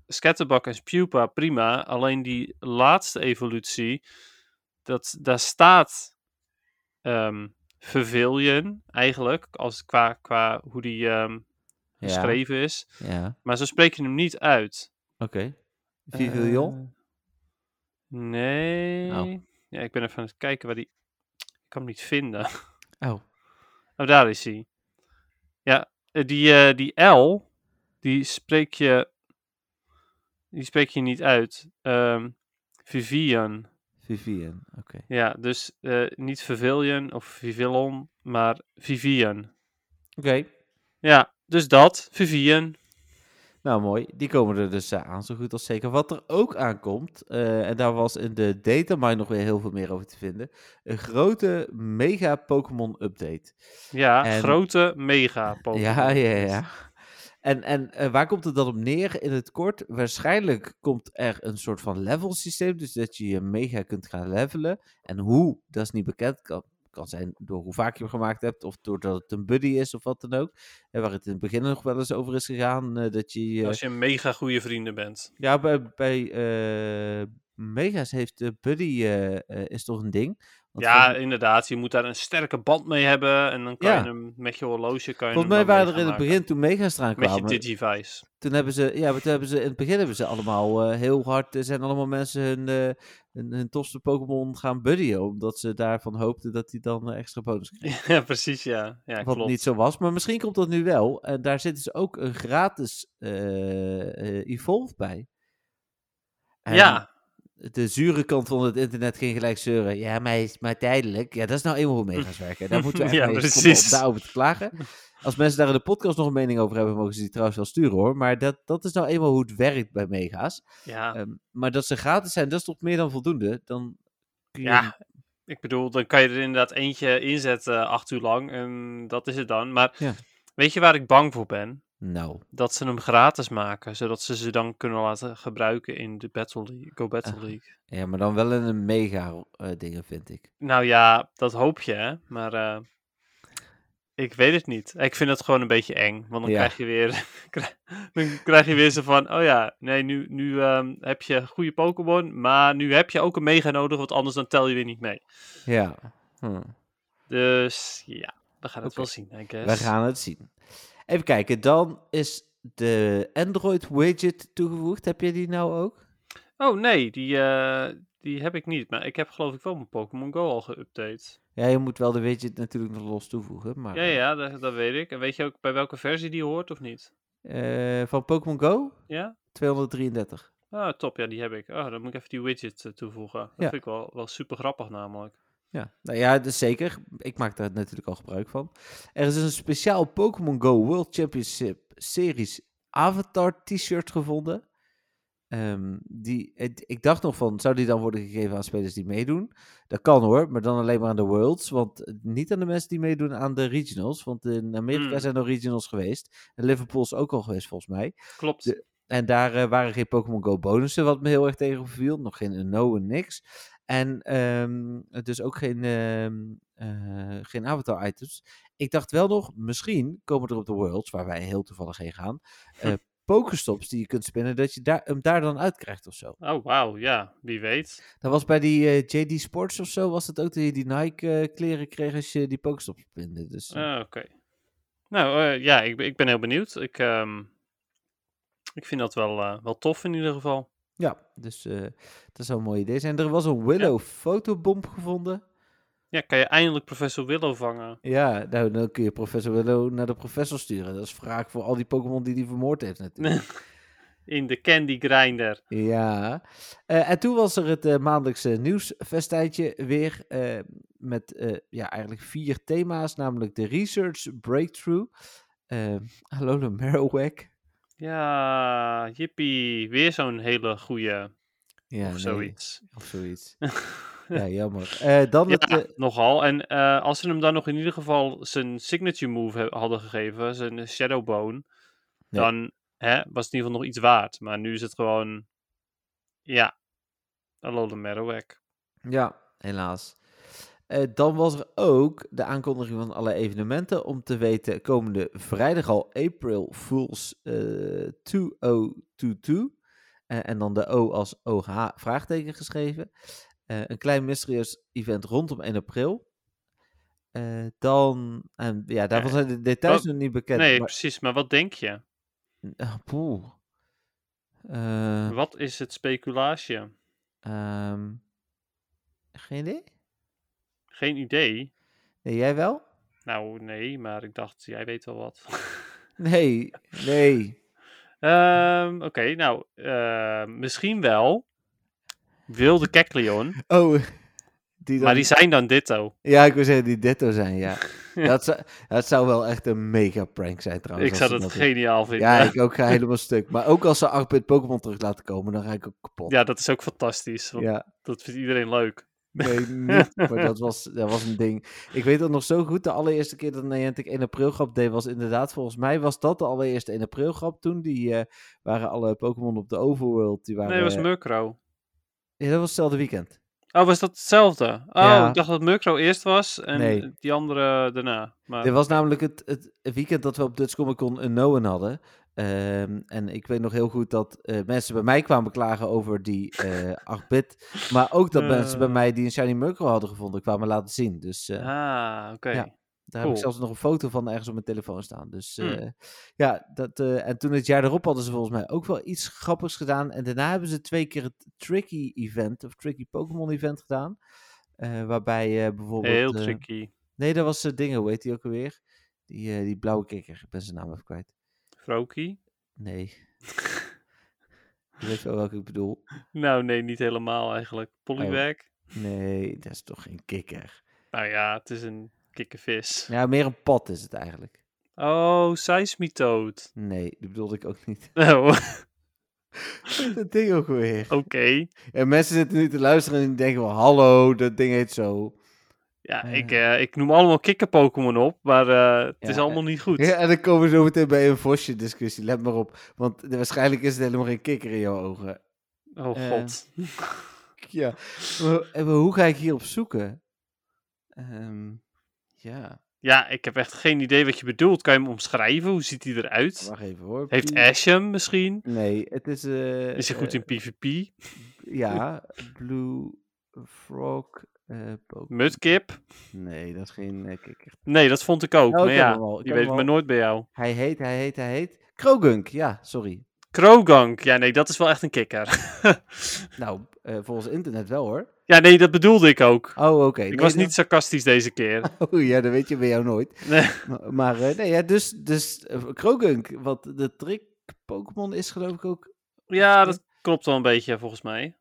Scatterbug en Spupa, prima. Alleen die laatste evolutie, dat, daar staat ehm Vervillion eigenlijk, als, qua, qua hoe die ehm, Ja, geschreven is. ja. Maar zo spreek je hem niet uit. oké. Vivillon? Eh, nee. Oh. Ja, ik ben even aan het kijken waar die... Ik kan hem niet vinden. oh, *laughs* Oh, daar is hij. Ja, eh, die, eh, die L, die spreek je... Die spreek je niet uit. Ehm Vivian. Vivian, oké. Ja, dus eh, niet Vivillion of Vivillon, maar Vivian. Oké, Ja, dus dat. Vivian. nou mooi. Die komen er dus eh, aan, zo goed als zeker. Wat er ook aankomt, eh, en daar was in de datamine nog weer heel veel meer over te vinden, een grote mega Pokémon update. Ja, En- grote mega Pokémon. Ja, ja, ja. En, en eh, waar komt het dan op neer in het kort? Waarschijnlijk komt er een soort van level systeem, dus dat je je mega kunt gaan levelen. En hoe, dat is niet bekend. Kan, kan zijn door hoe vaak je hem gemaakt hebt, of doordat het een buddy is of wat dan ook. En waar het in het begin nog wel eens over is gegaan, eh, dat je... Als je een mega goede vrienden bent. ja, bij, bij eh, Mega's heeft de buddy, is toch een ding? Ja, inderdaad. Je moet daar een sterke band mee hebben. En dan kan Ja. je hem met je horloge... Kan je volgens mij waren er in het begin, toen Mega's eraan maken. Met kwamen... je Digivice. Toen hebben ze, ja, maar toen hebben ze in het begin hebben ze allemaal eh, heel hard, er zijn allemaal mensen hun, eh, hun, hun tofste Pokémon gaan buddyen, omdat ze daarvan hoopten dat hij dan een extra bonus kreeg. *laughs* ja, precies, ja. Ja, Wat klopt. niet zo was, maar misschien komt dat nu wel. En daar zitten ze ook een gratis eh, eh, Evolve bij. En Ja, De zure kant van het internet ging gelijk zeuren. Ja, maar maar tijdelijk. Ja, dat is nou eenmaal hoe mega's werken. Daar moeten we *laughs* echt Ja, mee daarover te klagen. Als mensen daar in de podcast nog een mening over hebben, mogen ze die trouwens wel sturen hoor. Maar dat, dat is nou eenmaal hoe het werkt bij mega's. ja. Ehm, maar dat ze gratis zijn, dat is toch meer dan voldoende. Dan kun je... Ja, ik bedoel, dan kan je er inderdaad eentje inzetten acht uur lang en dat is het dan. Maar Ja. weet je waar ik bang voor ben? Nou, Dat ze hem gratis maken, zodat ze ze dan kunnen laten gebruiken in de Battle League, Go Battle Ah. League. ja, maar dan wel in een mega eh, dingen, vind ik. Nou ja, dat hoop je, hè. Maar eh, ik weet het niet. Ik vind het gewoon een beetje eng. Want dan Ja. krijg je weer... *laughs* dan krijg je weer zo van... Oh ja, nee, nu, nu ehm, heb je goede Pokémon. Maar nu heb je ook een mega nodig. Want anders dan tel je weer niet mee. Ja. Hm. Dus ja, we gaan het wel zien, I guess. We gaan het zien. Even kijken, dan is de Android widget toegevoegd. Heb je die nou ook? Oh nee, die, eh, die heb ik niet. Maar ik heb geloof ik wel mijn Pokémon Go al geüpdate. Ja, je moet wel de widget natuurlijk nog los toevoegen. Maar, Ja, ja, dat, dat weet ik. En weet je ook bij welke versie die hoort of niet? eh, van Pokémon Go? Ja? 233. Ah, top. Ja, die heb ik. Oh, dan moet ik even die widget eh, toevoegen. Dat Ja. vind ik wel, wel super grappig namelijk. Ja, nou ja, dus zeker. Ik maak daar natuurlijk al gebruik van. Er is een speciaal Pokémon Go World Championship Series Avatar t-shirt gevonden. Ehm, die, ik, dacht nog van, zou die dan worden gegeven aan spelers die meedoen? Dat kan hoor, maar dan alleen maar aan de Worlds. Want niet aan de mensen die meedoen aan de Regionals. Want in Amerika Hmm. zijn er Regionals geweest. En Liverpool is ook al geweest volgens mij. Klopt. De- En daar eh, waren geen Pokémon Go bonussen, wat me heel erg tegenviel. Nog geen Uno en niks. En ehm, dus ook geen, eh, geen avatar items. Ik dacht wel nog, misschien komen er op de Worlds, waar wij heel toevallig heen gaan, eh *laughs* Pokestops die je kunt spinnen, dat je daar, hem daar dan uit krijgt of zo. Oh, wauw. Ja, wie weet. Dat was bij die eh, JD Sports of zo, was het ook dat je die Nike eh, kleren kreeg als je die Pokestops spinde. Dus Ah, Oké. Nou, ja, ik, ben- ik ben heel benieuwd. Ik, ehm, ik vind dat wel, wel tof in ieder geval. Ja, dus eh, dat zou een mooi idee zijn. Er was een Willow fotobomb gevonden. Ja, kan je eindelijk Professor Willow vangen? Ja, nou, dan kun je professor Willow naar de professor sturen. Dat is wraak voor al die Pokémon die hij vermoord heeft natuurlijk. *laughs* In de Candy Grinder. ja. Eh, en toen was er het eh, maandelijkse nieuwsfestijntje weer. eh, met ja, eigenlijk vier thema's. Namelijk de Research Breakthrough. eh Alola Marowak. Ja, jippie. Weer zo'n hele goeie. Ja, of nee, zoiets. Of zoiets. *laughs* ja, jammer. Eh, dan het... Eh, nogal. En eh, als ze hem dan nog in ieder geval zijn signature move hadden gegeven, zijn Shadow Bone, Ja. dan hè, was het in ieder geval nog iets waard. Maar nu is het gewoon, ja, Alola Marowak. Ja, helaas. Eh, dan was er ook de aankondiging van alle evenementen. Om te weten, komende vrijdag al April Fools eh 2022. Eh, en dan de O als OH vraagteken geschreven. Eh, een klein mysterieus event rondom 1 april. Eh, dan, en ja, daarvan Eh, zijn de details wat- nog niet bekend. nee, maar, precies. Maar wat denk je? Poeh. Eh, Wat is het speculatie? ehm, geen idee? Geen idee. Nee, jij wel? Nou, nee, maar ik dacht, jij weet wel wat. *laughs* Nee, nee. Ehm, Oké, nou, eh, misschien wel. Wilde Kecleon, *laughs* Oh, die dan... maar die zijn dan ditto. Ja, ik wil zeggen die Ditto zijn, ja. *laughs* dat, zou, dat zou wel echt een mega prank zijn trouwens. Ik zou dat geniaal vinden. Ja, ik ook ga helemaal stuk. Maar ook als ze 8-bit Pokémon terug laten komen, dan ga ik ook kapot. Ja, dat is ook fantastisch. Want Ja, Dat vindt iedereen leuk. Nee, niet. Maar dat was, dat was een ding. Ik weet het nog zo goed. De allereerste keer dat Niantic 1 april grap deed, was inderdaad, volgens mij was dat de allereerste 1 april grap toen. Die eh, waren alle Pokémon op de Overworld. Die waren, Nee, dat was Murkrow. ja, dat was hetzelfde weekend. Oh, was dat hetzelfde? Oh, Ja. ik dacht dat Murkrow eerst was en Nee. die andere daarna. Maar, Dit was namelijk het, het weekend dat we op Dutch Comic Con een Noen hadden. Ehm, en ik weet nog heel goed dat eh, mensen bij mij kwamen klagen over die eh *laughs* 8-bit. Maar ook dat mensen bij Eh. mij die een Shiny Murkrow hadden gevonden kwamen laten zien. Dus Ah, oké. Ja. daar heb ik zelfs nog een foto van ergens op mijn telefoon staan. Dus Hmm. ja, dat, en toen het jaar erop hadden ze volgens mij ook wel iets grappigs gedaan. En daarna hebben ze twee keer het Tricky Event, of Tricky Pokémon Event gedaan. Waarbij bijvoorbeeld... Heel tricky. Nee, dat was het ding, hoe heet die ook alweer? Die, die blauwe kikker, ik ben zijn naam even kwijt. Froakie? Nee. *laughs* Je weet wel welke ik bedoel. Nou, nee, niet helemaal eigenlijk. Oh. Poliwag? Nee, dat is toch geen kikker. Nou ja, het is een kikkervis. Ja, meer een pot is het eigenlijk. Oh, Seismitoad. Nee, die bedoelde ik ook niet. *laughs* Oh. *laughs* dat ding ook weer. Oké. En mensen zitten nu te luisteren en denken wel, hallo, dat ding heet zo. Ja, ik, eh, ik noem allemaal kikker-Pokémon op, maar eh, het Ja, is allemaal niet goed. Ja, en dan komen we zo meteen bij een vosje discussie, let maar op. Want de- waarschijnlijk is het helemaal geen kikker in jouw ogen. Oh Eh, god. *laughs* Ja. Maar, hoe ga ik hierop zoeken? Ehm, ja, Ja, ik heb echt geen idee wat je bedoelt. Kan je hem omschrijven? Hoe ziet hij eruit? wacht even hoor. Heeft Blue- Ash hem misschien? Nee, het is... eh, Is hij goed in PvP? Ja, Blue Frog... Pokémon. Mudkip? Nee, dat is geen eh, kikker. Nee, dat vond ik ook. Oh, ik maar ja, die heb weet ik maar nooit bij jou. Hij heet, hij heet, hij heet... Krogunk, ja, sorry. Krogank. Ja, nee, dat is wel echt een kikker. *laughs* Nou, eh, volgens internet wel hoor. ja, nee, dat bedoelde ik ook. Oh, oké. Ik Nee, was niet sarcastisch deze keer. *laughs* Oh ja, dat weet je bij jou nooit. Nee. *laughs* Maar, maar, nee, ja, dus, dus uh, Krogunk, wat de trick Pokémon is geloof ik ook. Ja, dat klopt wel een beetje volgens mij.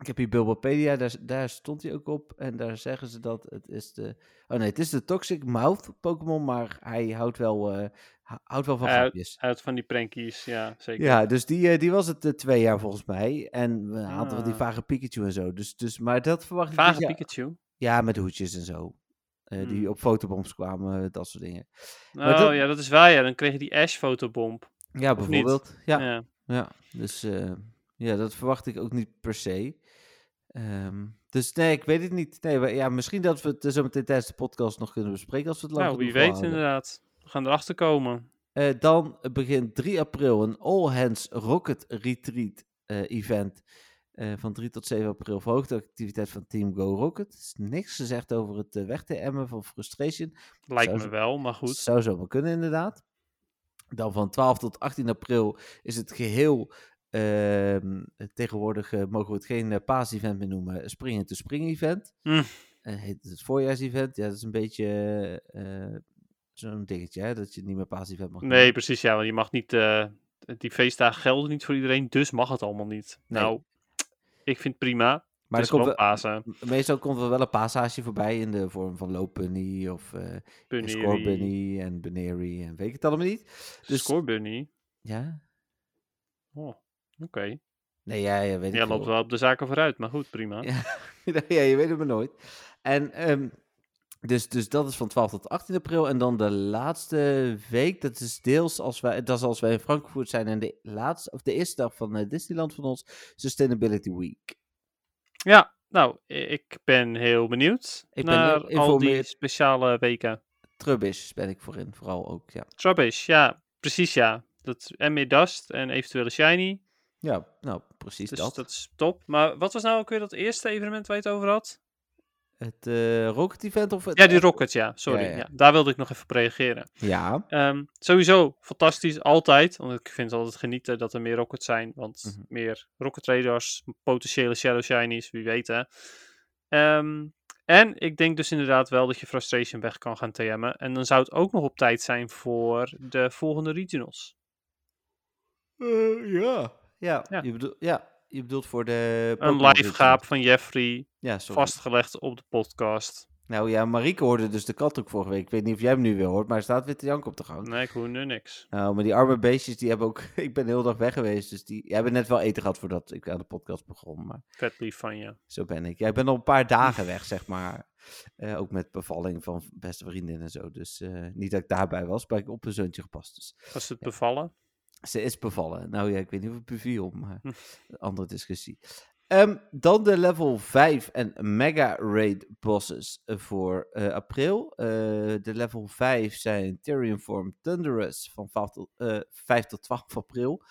Ik heb hier Bulbapedia, daar, daar stond hij ook op. En daar zeggen ze dat het is de... Oh nee, het is de Toxic Mouth Pokémon, maar hij houdt wel, eh, hou- houdt wel van grapjes. Uit van die prankies, ja, zeker. Ja, dus die, eh, die was het eh, twee jaar volgens mij. En een aantal van die vage Pikachu en zo. Dus, dus, maar dat verwacht ik Vage dit jaar- Pikachu. Ja, met hoedjes en zo. Die Hmm. op fotobombs kwamen, dat soort dingen. Oh, dat- ja, dat is waar, ja. Dan kreeg je die Ash-fotobomb. Ja, bijvoorbeeld. Ja, Ja. Ja, dus ja, dat verwacht ik ook niet per se. Ehm, dus nee, ik weet het niet. Nee, maar, ja, misschien dat we het eh, zo meteen tijdens de podcast nog kunnen bespreken als we het lang Nou, wie weet inderdaad. We gaan erachter komen. Eh, dan begint 3 april een All Hands Rocket Retreat eh, event. van 3 tot 7 april verhoogt de activiteit van Team Go Rocket. Er is niks gezegd over het weg te emmen van Frustration. Lijkt Zou me wel, maar goed. Zou zomaar kunnen, inderdaad. Dan van 12 tot 18 april is het geheel. Ehm, tegenwoordig eh, mogen we het geen eh, paas-event meer noemen. Springen to spring event. Hm. Eh, heet het voorjaars-event. Ja, dat is een beetje eh, zo'n dingetje, hè, dat je het niet meer paas-event mag Nee, precies, ja. Want je mag niet... eh, die feestdagen gelden niet voor iedereen, dus mag het allemaal niet. Nee. Nou, ik vind het prima. Maar het is komt Pasen. meestal komt er wel een paashaasje voorbij in de vorm van Lopunny of eh Bunny. Scorbunny en Bunnery en weet ik het allemaal niet. Dus, Scorebunny. ja? Oh, oké. Nee, ja, ja, weet Jij loopt wel op de zaken vooruit, maar goed, prima. *laughs* Ja. ja, je weet het maar nooit. En ehm, dus, dus dat is van 12 tot 18 april. En dan de laatste week, dat is deels als wij, dat is als wij in Frankfurt zijn. En de laatste, of de eerste dag van eh, Disneyland van ons, Sustainability Week. Ja, nou, ik ben heel benieuwd Ik ben naar heel al die speciale weken. Trubbish ben ik voorin, vooral ook, ja. Trubbish, ja, precies ja. Dat en meer Dust en eventuele Shiny. Ja, nou, precies Dus dat. dat. is top. Maar wat was nou ook weer dat eerste evenement waar je het over had? Het eh, Rocket Event of het... Ja, die Rocket, ja. Sorry. Ja, Ja, ja. daar wilde ik nog even op reageren. Ja, Ehm, sowieso fantastisch, altijd. Want ik vind het altijd genieten dat er meer Rockets zijn. Want Mhm. meer Rocket Raiders, potentiële Shadow Shinies, wie weet hè. Ehm, en ik denk dus inderdaad wel dat je Frustration weg kan gaan TM'en. En dan zou het ook nog op tijd zijn voor de volgende regionals. Eh, ja. Ja, Ja. Je bedoelt, ja, je bedoelt voor de... Een live gaap van Jeffrey, Ja, sorry. vastgelegd op de podcast. Nou ja, Marieke hoorde dus de kat ook vorige week. Ik weet niet of jij hem nu weer hoort, maar hij staat weer te janken op de gang. Nee, ik hoor nu niks. Nou, maar die arme beestjes, die hebben ook... *laughs* ik ben de hele dag weg geweest, dus die, die hebben net wel eten gehad voordat ik aan de podcast begon. Maar Vet lief van je. zo ben ik. Ja, ik ben al een paar dagen weg, zeg maar. Eh, ook met bevalling van beste vriendin en zo. Dus eh, niet dat ik daarbij was, maar ik op een zoontje gepast. Dus Was het bevallen? Ze is bevallen. Nou ja, ik weet niet of het beviel, maar Hm. een andere discussie. Ehm, dan de level 5 en Mega Raid bosses eh, voor eh, april. Eh, de level 5 zijn Tyrion Form Thunderous van 5 tot, eh, 5 tot 12 april.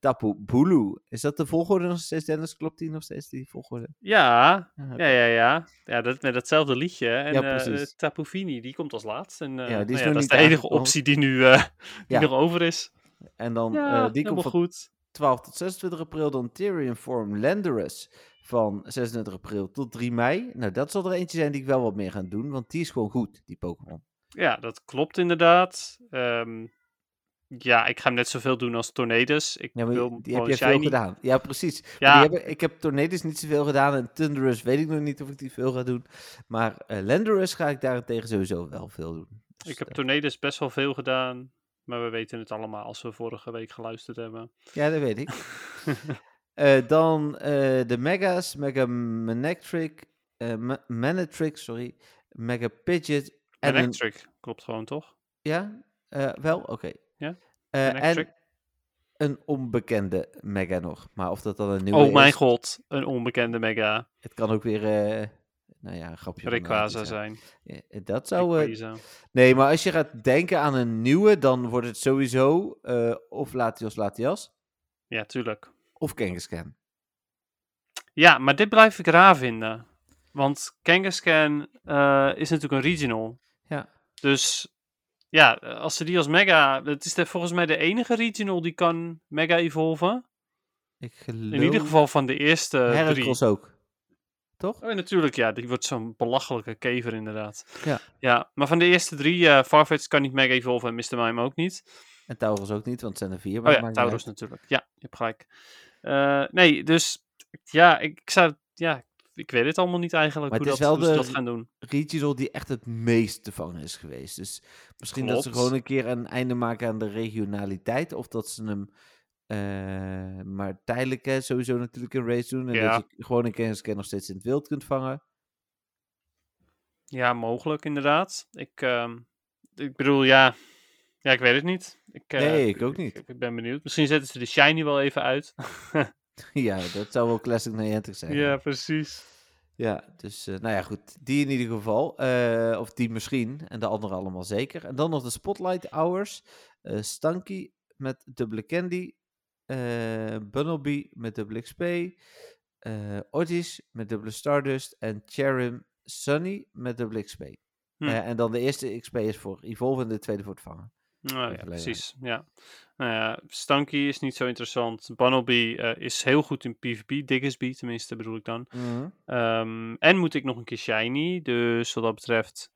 Tapu Bulu. Is dat de volgorde nog steeds, Dennis? Klopt die nog steeds, die volgorde? Ja, Ah, ja, ja, ja. Ja, dat, met datzelfde liedje. En Ja, Tapu Fini, die komt als laatst. En, Ja, die is nou dat is de enige optie die nu eh, die nog over is. En dan, Ja, eh, die komt van goed. 12 tot 26 april. Dan Tyrion Form Landorus van 26 april tot 3 mei. Nou, dat zal er eentje zijn die ik wel wat meer ga doen, want die is gewoon goed, die Pokémon. Ja, dat klopt inderdaad. Ehm, ja, ik ga hem net zoveel doen als Tornadus. Ik Ja, wil die heb je veel gedaan. Ja, precies. Ja. Hebben, ik heb Tornadus niet zoveel gedaan en Thunderous weet ik nog niet of ik die veel ga doen. Maar eh Landorus ga ik daarentegen sowieso wel veel doen. Dus, Ik heb Tornadus best wel veel gedaan. Maar we weten het allemaal als we vorige week geluisterd hebben. Ja, dat weet ik. *laughs* Eh, dan eh, de Mega's, Mega Manectric, eh Ma- Manatrix, sorry, Mega Pidget en een, Electric, klopt gewoon toch? ja, wel, oké. Ja, Manectric. en een onbekende Mega nog, maar of dat dan een nieuwe Oh mijn is, god, een onbekende mega het kan ook weer, nou ja, een grapje. Nike zijn. Dat zou, Rayquaza. nee, maar als je gaat denken aan een nieuwe, dan wordt het sowieso eh, of Latios Latias Ja, tuurlijk. of Kangaskhan. Ja, maar dit blijf ik raar vinden. Want Kangaskhan eh is natuurlijk een regional. Ja. Dus ja, als ze die als mega... Het is de, volgens mij de enige regional die kan mega evolven. Ik geloof... In ieder geval van de eerste drie. Heracross ook. Toch? Oh, natuurlijk, ja. Die wordt zo'n belachelijke kever inderdaad. Ja. Ja, maar van de eerste drie, eh Farfetch kan niet mega evolven en Mr. Mime ook niet. En Taurus ook niet, want het zijn er vier. Maar Oh ja, Taurus natuurlijk. Ja, je hebt gelijk. Eh, nee, dus ja, ik, ik zou... Ja, ik weet het allemaal niet eigenlijk Maar hoe, het dat, wel de- dat gaan doen. Regional die echt het meest te vangen is geweest. Dus misschien dat ze gewoon een keer een einde maken aan de regionaliteit. Of dat ze hem eh, maar tijdelijk hè, sowieso natuurlijk een race doen. En Ja. dat je gewoon een kennisken nog steeds in het wild kunt vangen. Ja, mogelijk inderdaad. Ik, ehm, ik bedoel, ja... Ja, ik weet het niet. Ik, eh, Nee, ik ook niet. Ik, ik ben benieuwd. Misschien zetten ze de shiny wel even uit. *laughs* ja, dat zou wel classic Niantic zijn. *laughs* ja, precies. Ja, dus eh, nou ja, goed. Die in ieder geval. of die misschien. En de andere allemaal zeker. En dan nog de Spotlight Hours. Stanky met dubbele Candy. Eh Bunnelby met dubbele XP. eh Otis met dubbele Stardust. En Cherim Sunny met dubbele XP. Hm. Eh, en dan de eerste XP is voor Evolve en de tweede voor het vangen. Nou ja, Overleden. precies. Ja. Nou ja, Stanky is niet zo interessant. Bunnelby eh, is heel goed in PvP. Diggersby tenminste bedoel ik dan. Ehm, en moet ik nog een keer shiny. Dus wat dat betreft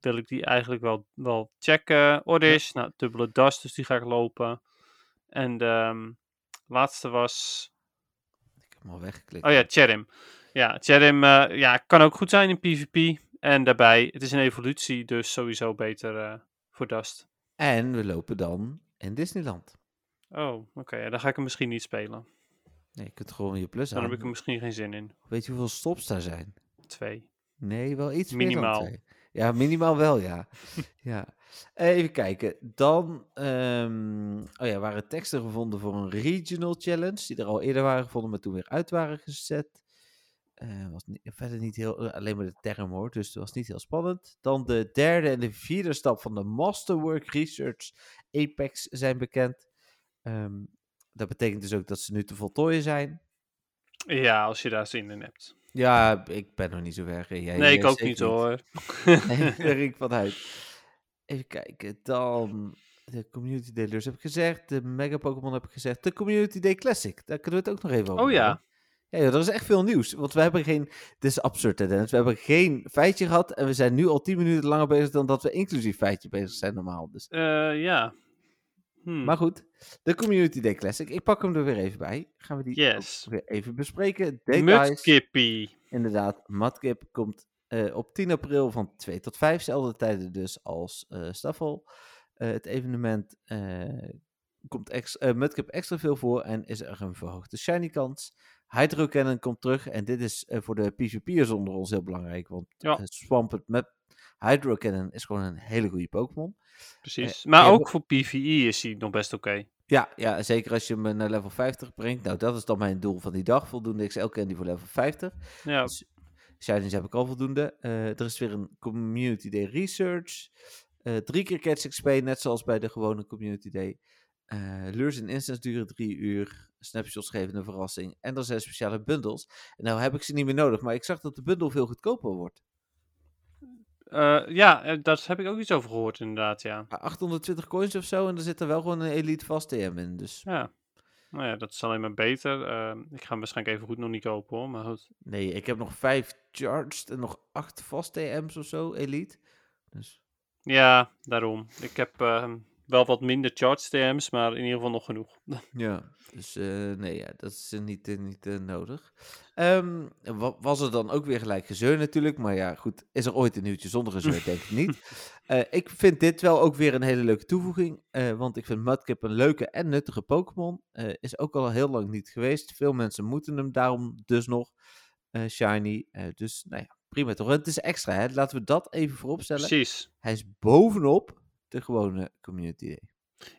wil ik die eigenlijk wel, wel checken. Oddish, nou dubbele dust, dus die ga ik lopen. En de ehm, laatste was... Ik heb hem al weggeklikt. Oh ja, Cherim. Ja, Cherim eh, ja, kan ook goed zijn in PvP. En daarbij, het is een evolutie, dus sowieso beter eh, voor Dust. En we lopen dan in Disneyland. Oh, oké. ja, dan ga ik hem misschien niet spelen. Nee, je kunt gewoon je plus Dan aan. heb ik er misschien geen zin in. Weet je hoeveel stops daar zijn? Twee. Nee, wel iets meer dan Minimaal. twee. Ja, minimaal wel, ja. ja. Even kijken. Dan ehm, oh ja, waren teksten gevonden voor een regional challenge. Die er al eerder waren gevonden, maar toen weer uit waren gezet. Eh, was niet, verder niet heel, eh, alleen maar de term hoor, dus het was niet heel spannend. Dan de derde en de vierde stap van de Masterwork Research Apex zijn bekend. Ehm, dat betekent dus ook dat ze nu te voltooien zijn. Ja, als je daar zin in hebt. Ja, ik ben nog niet zo ver. Jij, nee, ik jij ook niet hoor. Ging ik vanuit. Even kijken, dan de Community Day Lures heb ik gezegd. De Mega Pokémon heb ik gezegd. De Community Day Classic, daar kunnen we het ook nog even over Oh ja. Ja, joh, er is echt veel nieuws. Want we hebben geen... Dit is absurd, hè, Dennis. We hebben geen feitje gehad. En we zijn nu al 10 minuten langer bezig dan dat we inclusief feitje bezig zijn normaal. Dus. Eh, ja. Hm. Maar goed, de Community Day Classic. Ik pak hem er weer even bij. Gaan we die Yes. weer even bespreken. Mudkippie. Inderdaad, Madkip komt eh, op 10 april van 2 tot 5, zelfde tijden dus als eh Staffel. Eh, het evenement komt ex Mudkip extra veel voor en is er een verhoogde shiny kans. Hydro Cannon komt terug en dit is voor de PvP'ers onder ons heel belangrijk, want Ja. Swampert met Hydro Cannon is gewoon een hele goede Pokémon. Precies. Eh, maar ook voor PvE is hij nog best oké. Ja, ja, zeker als je hem naar level 50 brengt. Nou, dat is dan mijn doel van die dag. Voldoende XL Candy voor level 50. Ja, Dus Shinies heb ik al voldoende. Eh, er is weer een Community Day Research. Eh, drie keer Catch XP, net zoals bij de gewone Community Day. Lures en instants duren drie uur. Snapshots geven een verrassing. En er zijn speciale bundles. En nou heb ik ze niet meer nodig, maar ik zag dat de bundel veel goedkoper wordt. Eh, ja, eh, daar heb ik ook iets over gehoord inderdaad, ja. Maar 820 coins of zo en er zit er wel gewoon een Elite Fast TM in. Dus Ja. Nou ja, dat is alleen maar beter. Eh, ik ga hem waarschijnlijk even goed nog niet kopen hoor, maar goed. nee, ik heb nog vijf charged en nog acht Fast TM's of zo, Elite. Dus Ja, daarom. Ik heb eh, Wel wat minder charge TM's, maar in ieder geval nog genoeg. *laughs* Ja, dus eh, nee, ja, dat is eh, niet, eh, niet nodig. Ehm, wa- was er dan ook weer gelijk gezeur natuurlijk, maar ja, goed, is er ooit een nieuwtje zonder gezeur? *laughs* Denk ik niet. Ik vind dit wel ook weer een hele leuke toevoeging, want ik vind Mudkip een leuke en nuttige Pokémon. Is ook al heel lang niet geweest. Veel mensen moeten hem daarom dus nog shiny. Dus nou ja, prima toch? Het is extra, hè? Laten we dat even vooropstellen. Precies. Hij is bovenop de gewone Community Day.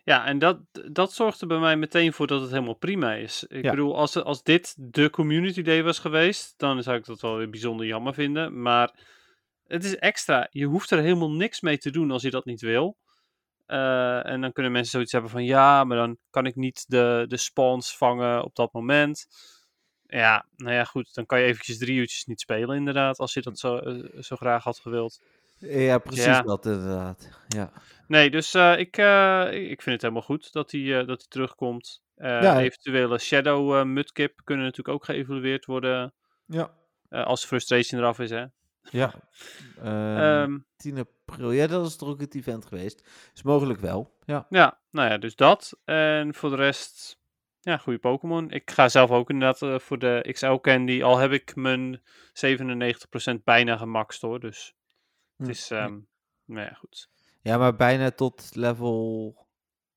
Ja, en dat, dat zorgt er bij mij meteen voor dat het helemaal prima is. Ik Ja. bedoel, als, als dit de Community Day was geweest, dan zou ik dat wel weer bijzonder jammer vinden. Maar het is extra. Je hoeft er helemaal niks mee te doen als je dat niet wil. Eh, en dan kunnen mensen zoiets hebben van, ja, maar dan kan ik niet de, de spawns vangen op dat moment. Ja, nou ja, goed, dan kan je eventjes drie uurtjes niet spelen inderdaad, als je dat zo, eh, zo graag had gewild. Ja, precies Ja. dat inderdaad. Ja. Nee, dus eh, ik, eh, ik vind het helemaal goed dat hij, eh, dat hij terugkomt. Ja. Eventuele Shadow Mudkip kunnen natuurlijk ook geëvalueerd worden Ja. als Frustration eraf is, hè. Ja. *laughs* Ehm, Ehm, 10 april. Ja, dat is toch ook het event geweest. Is mogelijk wel. Ja. ja, nou ja, dus dat. En voor de rest, ja, goede Pokémon. Ik ga zelf ook inderdaad voor de XL Candy, al heb ik mijn 97% bijna gemaxt hoor, dus het Hm. is, ehm, nou ja, goed. Ja, maar bijna tot level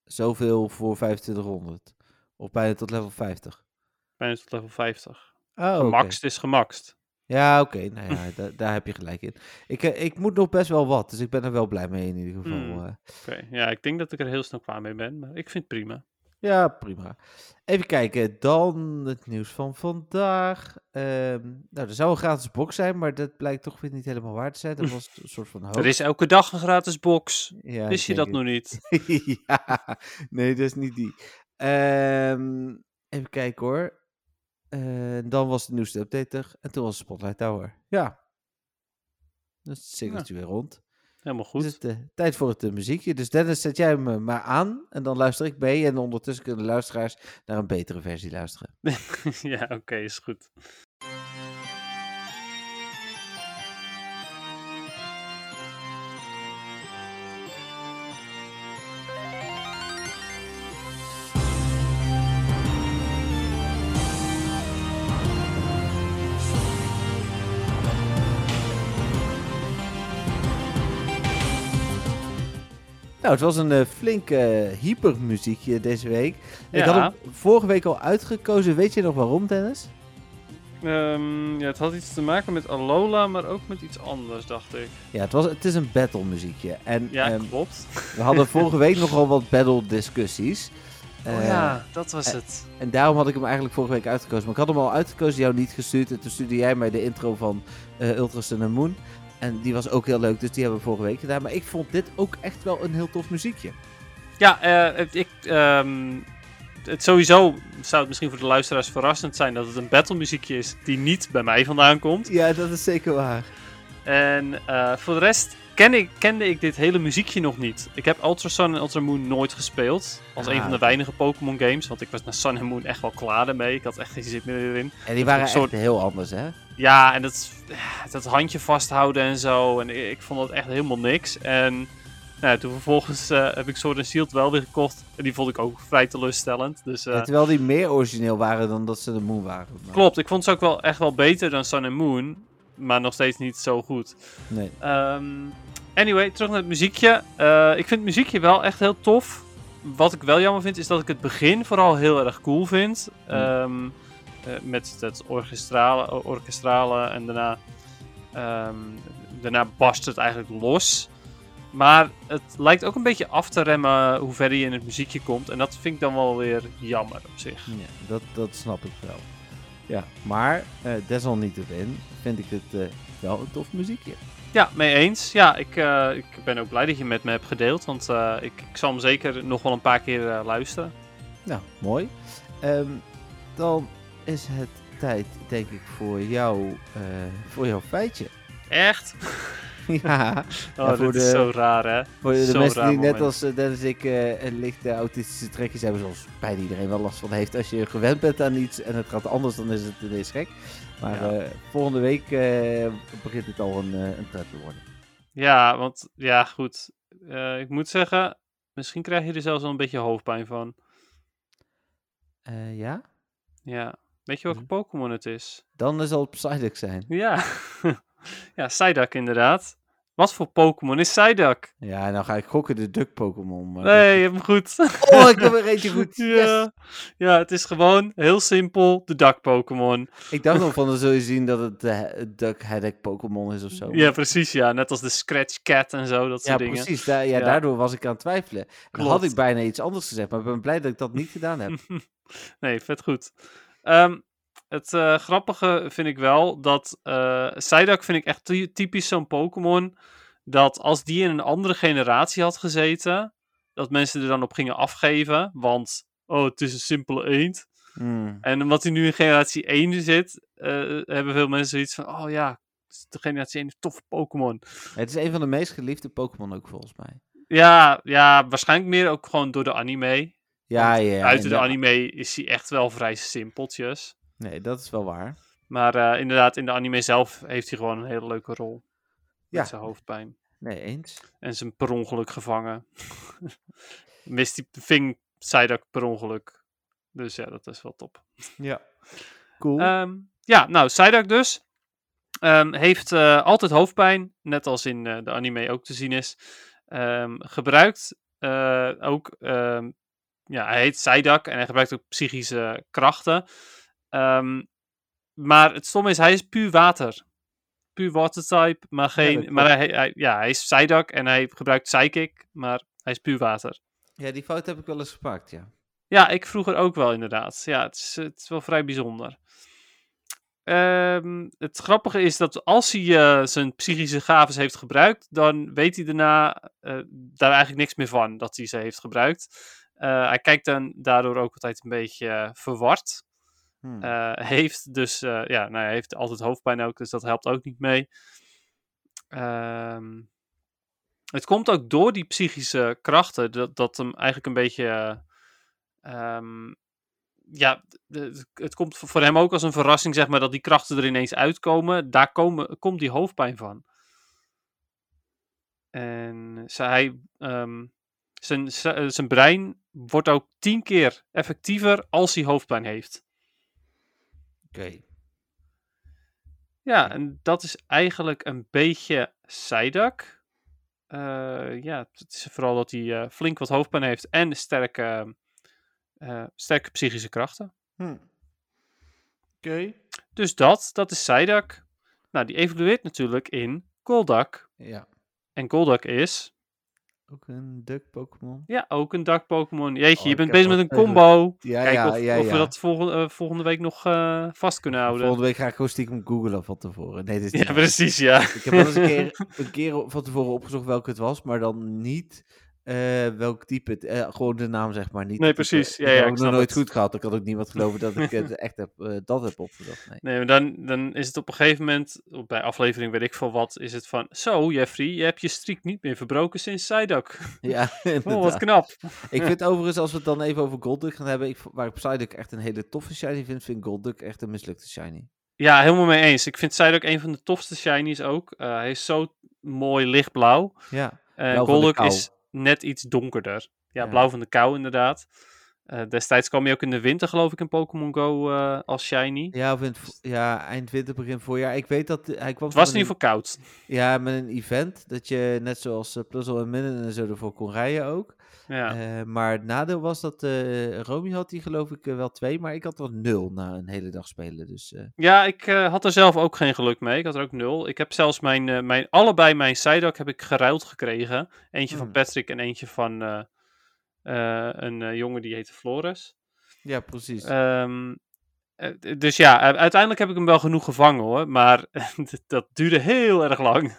zoveel voor 2500. Of bijna tot level 50. Bijna tot level 50. Oh. Gemaxt is gemaxt. Ja, oké. Nou ja, da- daar heb je gelijk in. Ik, eh, ik moet nog best wel wat, dus ik ben er wel blij mee in ieder geval. Hmm. eh. Oké, ja, ik denk dat ik er heel snel klaar mee ben, maar ik vind het prima. Ja, prima. Even kijken, dan het nieuws van vandaag. Ehm, nou, er zou een gratis box zijn, maar dat blijkt toch weer niet helemaal waar te zijn. Dat was een soort van *laughs* hoop. Er is elke dag een gratis box. Ja, Wist je dat het. nog niet? *laughs* ja, nee, dat is niet die. Ehm, even kijken hoor. Eh, dan was de nieuwste update er. En toen was de Spotlight Tower. Ja. Dat is het weer rond. Helemaal Dus goed. het eh, tijd voor het eh, muziekje. Dus Dennis, zet jij hem eh, maar aan. En dan luister ik mee. En ondertussen kunnen de luisteraars naar een betere versie luisteren. *laughs* ja, oké, is goed. Nou, het was een eh, flink eh, hypermuziekje deze week. Ik had hem vorige week al uitgekozen. Weet je nog waarom, Dennis? Ehm, ja, het had iets te maken met Alola, maar ook met iets anders, dacht ik. Ja, het, was, het is een battle muziekje. En Ja, ehm, klopt. we hadden vorige week *laughs* nogal wat battle discussies. oh Eh, ja, dat was het. En daarom had ik hem eigenlijk vorige week uitgekozen. Maar ik had hem al uitgekozen, jou niet gestuurd. En toen stuurde jij mij de intro van eh Ultra Sun and Moon. En die was ook heel leuk, dus die hebben we vorige week gedaan. Maar ik vond dit ook echt wel een heel tof muziekje. Ja, eh, ik, ehm, het sowieso zou het misschien voor de luisteraars verrassend zijn dat het een battle muziekje is die niet bij mij vandaan komt. Ja, dat is zeker waar. En eh, voor de rest ken ik, kende ik dit hele muziekje nog niet. Ik heb Ultra Sun en Ultra Moon nooit gespeeld. Als Ah, een van de oké. weinige Pokémon games. Want ik was naar Sun en Moon echt wel klaar ermee. Ik had echt geen zin meer in. En die waren een echt heel anders, hè? Ja, en dat, dat handje vasthouden en zo. En ik, ik vond dat echt helemaal niks. En nou, toen vervolgens eh, heb ik Sword and Shield wel weer gekocht. En die vond ik ook vrij teleurstellend. Dus eh, Ja, terwijl die meer origineel waren dan dat ze de Moon waren. Maar- klopt, ik vond ze ook wel echt wel beter dan Sun and Moon. Maar nog steeds niet zo goed. Nee. Ehm, anyway, terug naar het muziekje. Eh, ik vind het muziekje wel echt heel tof. Wat ik wel jammer vind, is dat ik het begin vooral heel erg cool vind. Ehm, eh, met het orkestrale, orkestrale en daarna, ehm, daarna barst het eigenlijk los. Maar het lijkt ook een beetje af te remmen hoe verder je in het muziekje komt. En dat vind ik dan wel weer jammer op zich. Ja, dat, dat snap ik wel. Ja, maar eh, desalniettemin vind ik het eh, wel een tof muziekje. Ja, mee eens. Ja, ik, eh, ik ben ook blij dat je met me hebt gedeeld. Want ik, ik zal hem zeker nog wel een paar keer luisteren. Nou, mooi. Ehm, dan is het tijd, denk ik, voor jou, voor jouw feitje. Echt? *laughs* ja, Oh, voor de- is zo raar, hè? voor de mensen die net als eh, Dennis en ik een lichte autistische trekjes hebben, zoals bijna iedereen wel last van heeft. Als je gewend bent aan iets en het gaat anders, dan is het ineens gek. Maar Ja. eh, volgende week begint het al een, een pret te worden. Ja, want ja, goed. Ik moet zeggen, Misschien krijg je er zelfs wel een beetje hoofdpijn van. Ja? Ja. Weet je welke Mhm. Pokémon het is? Dan zal het Psyduck zijn. Ja. *laughs* ja, Psyduck inderdaad. Wat voor Pokémon is Psyduck? Ja, nou ga ik gokken de Duck Pokémon. Nee, je hebt hem goed. *laughs* Oh, ik heb er eentje goed. Yes. ja. ja, het is gewoon heel simpel de Duck Pokémon. Ik dacht nog van, dan zul je zien dat het de Duck Headache Pokémon is of zo. Ja, precies, ja. Net als de Scratch Cat en zo, dat Ja, soort dingen. precies. Da- ja, Ja. Daardoor was ik aan het twijfelen. En Dan had ik bijna iets anders gezegd, maar ik ben blij dat ik dat niet gedaan heb. *laughs* nee, vet goed. Ehm, het eh, grappige vind ik wel dat Psyduck vind ik echt ty- typisch zo'n Pokémon. Dat als die in een andere generatie had gezeten, dat mensen er dan op gingen afgeven. Want, oh, het is een simpele eend. Hmm. En omdat hij nu in generatie 1 zit, eh, hebben veel mensen zoiets van, oh ja, de generatie 1 is een toffe Pokémon. Het is een van de meest geliefde Pokémon ook volgens mij. Ja, ja, waarschijnlijk meer ook gewoon door de anime. Ja, ja. Uit de anime is hij echt wel vrij simpeltjes. Nee, dat is wel waar. Maar eh, inderdaad, in de anime zelf heeft hij gewoon een hele leuke rol. Ja. Met zijn hoofdpijn. Nee, eens. En zijn per ongeluk gevangen. *laughs* Mist hij ving Psyduck per ongeluk. Dus ja, dat is wel top. Ja. Cool. Ehm, ja, nou, Psyduck dus. Ehm, heeft eh, altijd hoofdpijn. Net als in eh, de anime ook te zien is. Ehm, gebruikt ook... ja, hij heet Psyduck en hij gebruikt ook psychische krachten. Ehm, maar het stomme is, hij is puur water. Puur water type, maar geen... dat maar hij, hij- ja, hij is Psyduck en hij gebruikt Psychic, maar hij is puur water. ja, die fout heb ik wel eens gepakt, ja. Ja, ik vroeger ook wel inderdaad. Ja, het is, het is wel vrij bijzonder. Ehm, het grappige is dat als hij eh, zijn psychische gaves heeft gebruikt, dan weet hij daarna eh, daar eigenlijk niks meer van dat hij ze heeft gebruikt. Eh, hij kijkt dan daardoor ook altijd een beetje verward. Hmm. Eh, heeft dus, eh, ja, nou, hij heeft altijd hoofdpijn ook, dus dat helpt ook niet mee. Ehm, het komt ook door die psychische krachten dat, dat hem eigenlijk een beetje. eh, ehm, ja, het komt voor hem ook als een verrassing, zeg maar, dat die krachten er ineens uitkomen. Daar komen, komt die hoofdpijn van. En ehm, zijn, z- eh, zijn brein wordt ook tien keer effectiever als hij hoofdpijn heeft. Oké. Ja, en dat is eigenlijk een beetje Psyduck. Eh ja, het is vooral dat hij eh, flink wat hoofdpijn heeft en sterke, eh, sterke psychische krachten. Hm. Oké. Dus dat, dat is Psyduck. Nou, die evolueert natuurlijk in Golduck. Ja. En Golduck is, Ook een Duck Pokémon. ja, ook een Duck Pokémon. Jeetje, Oh, je bent bezig met een combo. Ja, Kijken ja, of, ja, of we dat volgende, eh, volgende week nog eh, vast kunnen houden. Volgende week ga ik gewoon stiekem googlen van tevoren. Nee, dit is Ja, precies, ja. Ik heb wel eens een *laughs* keer, een keer van tevoren opgezocht welke het was, maar dan niet eh, welk type het... eh, gewoon de naam, zeg maar. Niet Nee, het type. precies. Ja, ik ja, heb ook nog nooit het. goed gehad. Ik had ook niemand geloven dat ik het echt heb, eh, dat heb opgezocht. Nee. Nee, maar dan, dan is het op een gegeven moment, bij aflevering weet ik veel wat, is het van, zo Jeffrey, je hebt je streak niet meer verbroken sinds Psyduck. *laughs* Ja, Oh, wat knap. Ik vind *laughs* overigens, als we het dan even over Golduck gaan hebben, ik, waar ik Psyduck echt een hele toffe shiny vind, vind ik Golduck echt een mislukte shiny. Ja, helemaal mee eens. Ik vind Psyduck een van de tofste shinies ook. Eh, hij is zo mooi lichtblauw. Ja, de Golduck is net iets donkerder. Ja, Ja. blauw van de kou inderdaad. Eh, destijds kwam hij ook in de winter, geloof ik, in Pokémon Go eh, als shiny. ja, of in het vo- ja, eind winter, begin voorjaar. Ik weet dat eh, hij kwam Het was in een- ieder geval koud. Ja, met een event, dat je net zoals uh, Puzzle en Minnen en zo ervoor kon rijden ook. Ja. Eh, maar het nadeel was dat eh Romy had die geloof ik eh, wel twee, maar ik had er nul na een hele dag spelen. Dus Ja, ik had er zelf ook geen geluk mee. Ik had er ook nul. Ik heb zelfs mijn, mijn allebei mijn Psyduck heb ik geruild gekregen. Eentje van Hmm. Patrick en eentje van een jongen die heette Flores. ja, precies. Ehm, eh, dus ja, uiteindelijk heb ik hem wel genoeg gevangen hoor. Maar *laughs* dat duurde heel erg lang.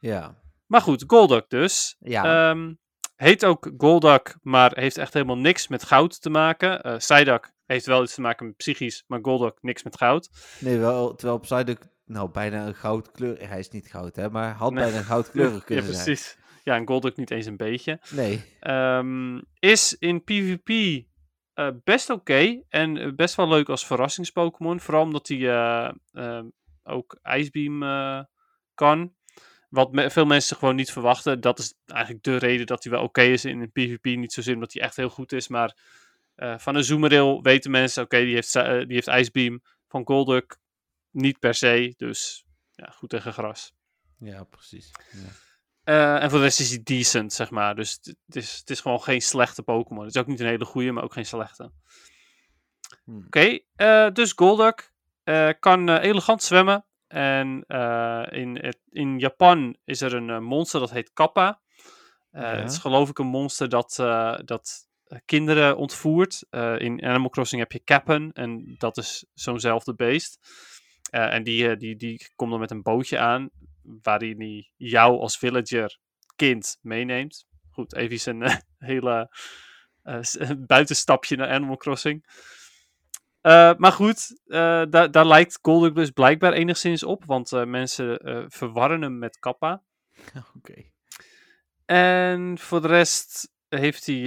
ja. Maar goed, Golduck dus. Ja. Ehm, heet ook Golduck, maar heeft echt helemaal niks met goud te maken. Eh Psyduck heeft wel iets te maken met psychisch, maar Golduck niks met goud. Nee, wel, terwijl Psyduck nou bijna een goudkleur... Hij is niet goud, hè, maar had Nee. bijna een goudkleurig *laughs* Ja, kunnen zijn. precies. Ja, en Golduck niet eens een beetje. Nee. Ehm, is in PvP eh, best oké en best wel leuk als verrassings-Pokémon. Vooral omdat hij eh, ehm, ook IJsbeam kan. Wat me- veel mensen gewoon niet verwachten. Dat is eigenlijk de reden dat hij wel oké is in een PvP. Niet zozeer omdat hij echt heel goed is, maar eh, van een Zoomeril weten mensen, oké, die, heeft, eh, die heeft Icebeam. Van Golduck niet per se, dus ja, goed tegen gras. Ja, precies. Ja. Eh, en voor de rest is hij decent, zeg maar. Dus het- is, het is gewoon geen slechte Pokémon. Het is ook niet een hele goede, maar ook geen slechte. Hmm. Oké, dus Golduck kan elegant zwemmen. En eh, in, in Japan is er een eh, monster dat heet Kappa. Eh, Ja. Het is geloof ik een monster dat, dat kinderen ontvoert. In Animal Crossing heb je Kappen en dat is zo'nzelfde beest. En die, die, die komt dan met een bootje aan, waarin hij jou als villager kind meeneemt. Goed, even een *laughs* hele buitenstapje naar Animal Crossing. Eh, maar goed, eh, daar, daar lijkt Golduck dus blijkbaar enigszins op, want eh, mensen verwarren hem met Kappa. *laughs* Oké. En voor de rest heeft hij,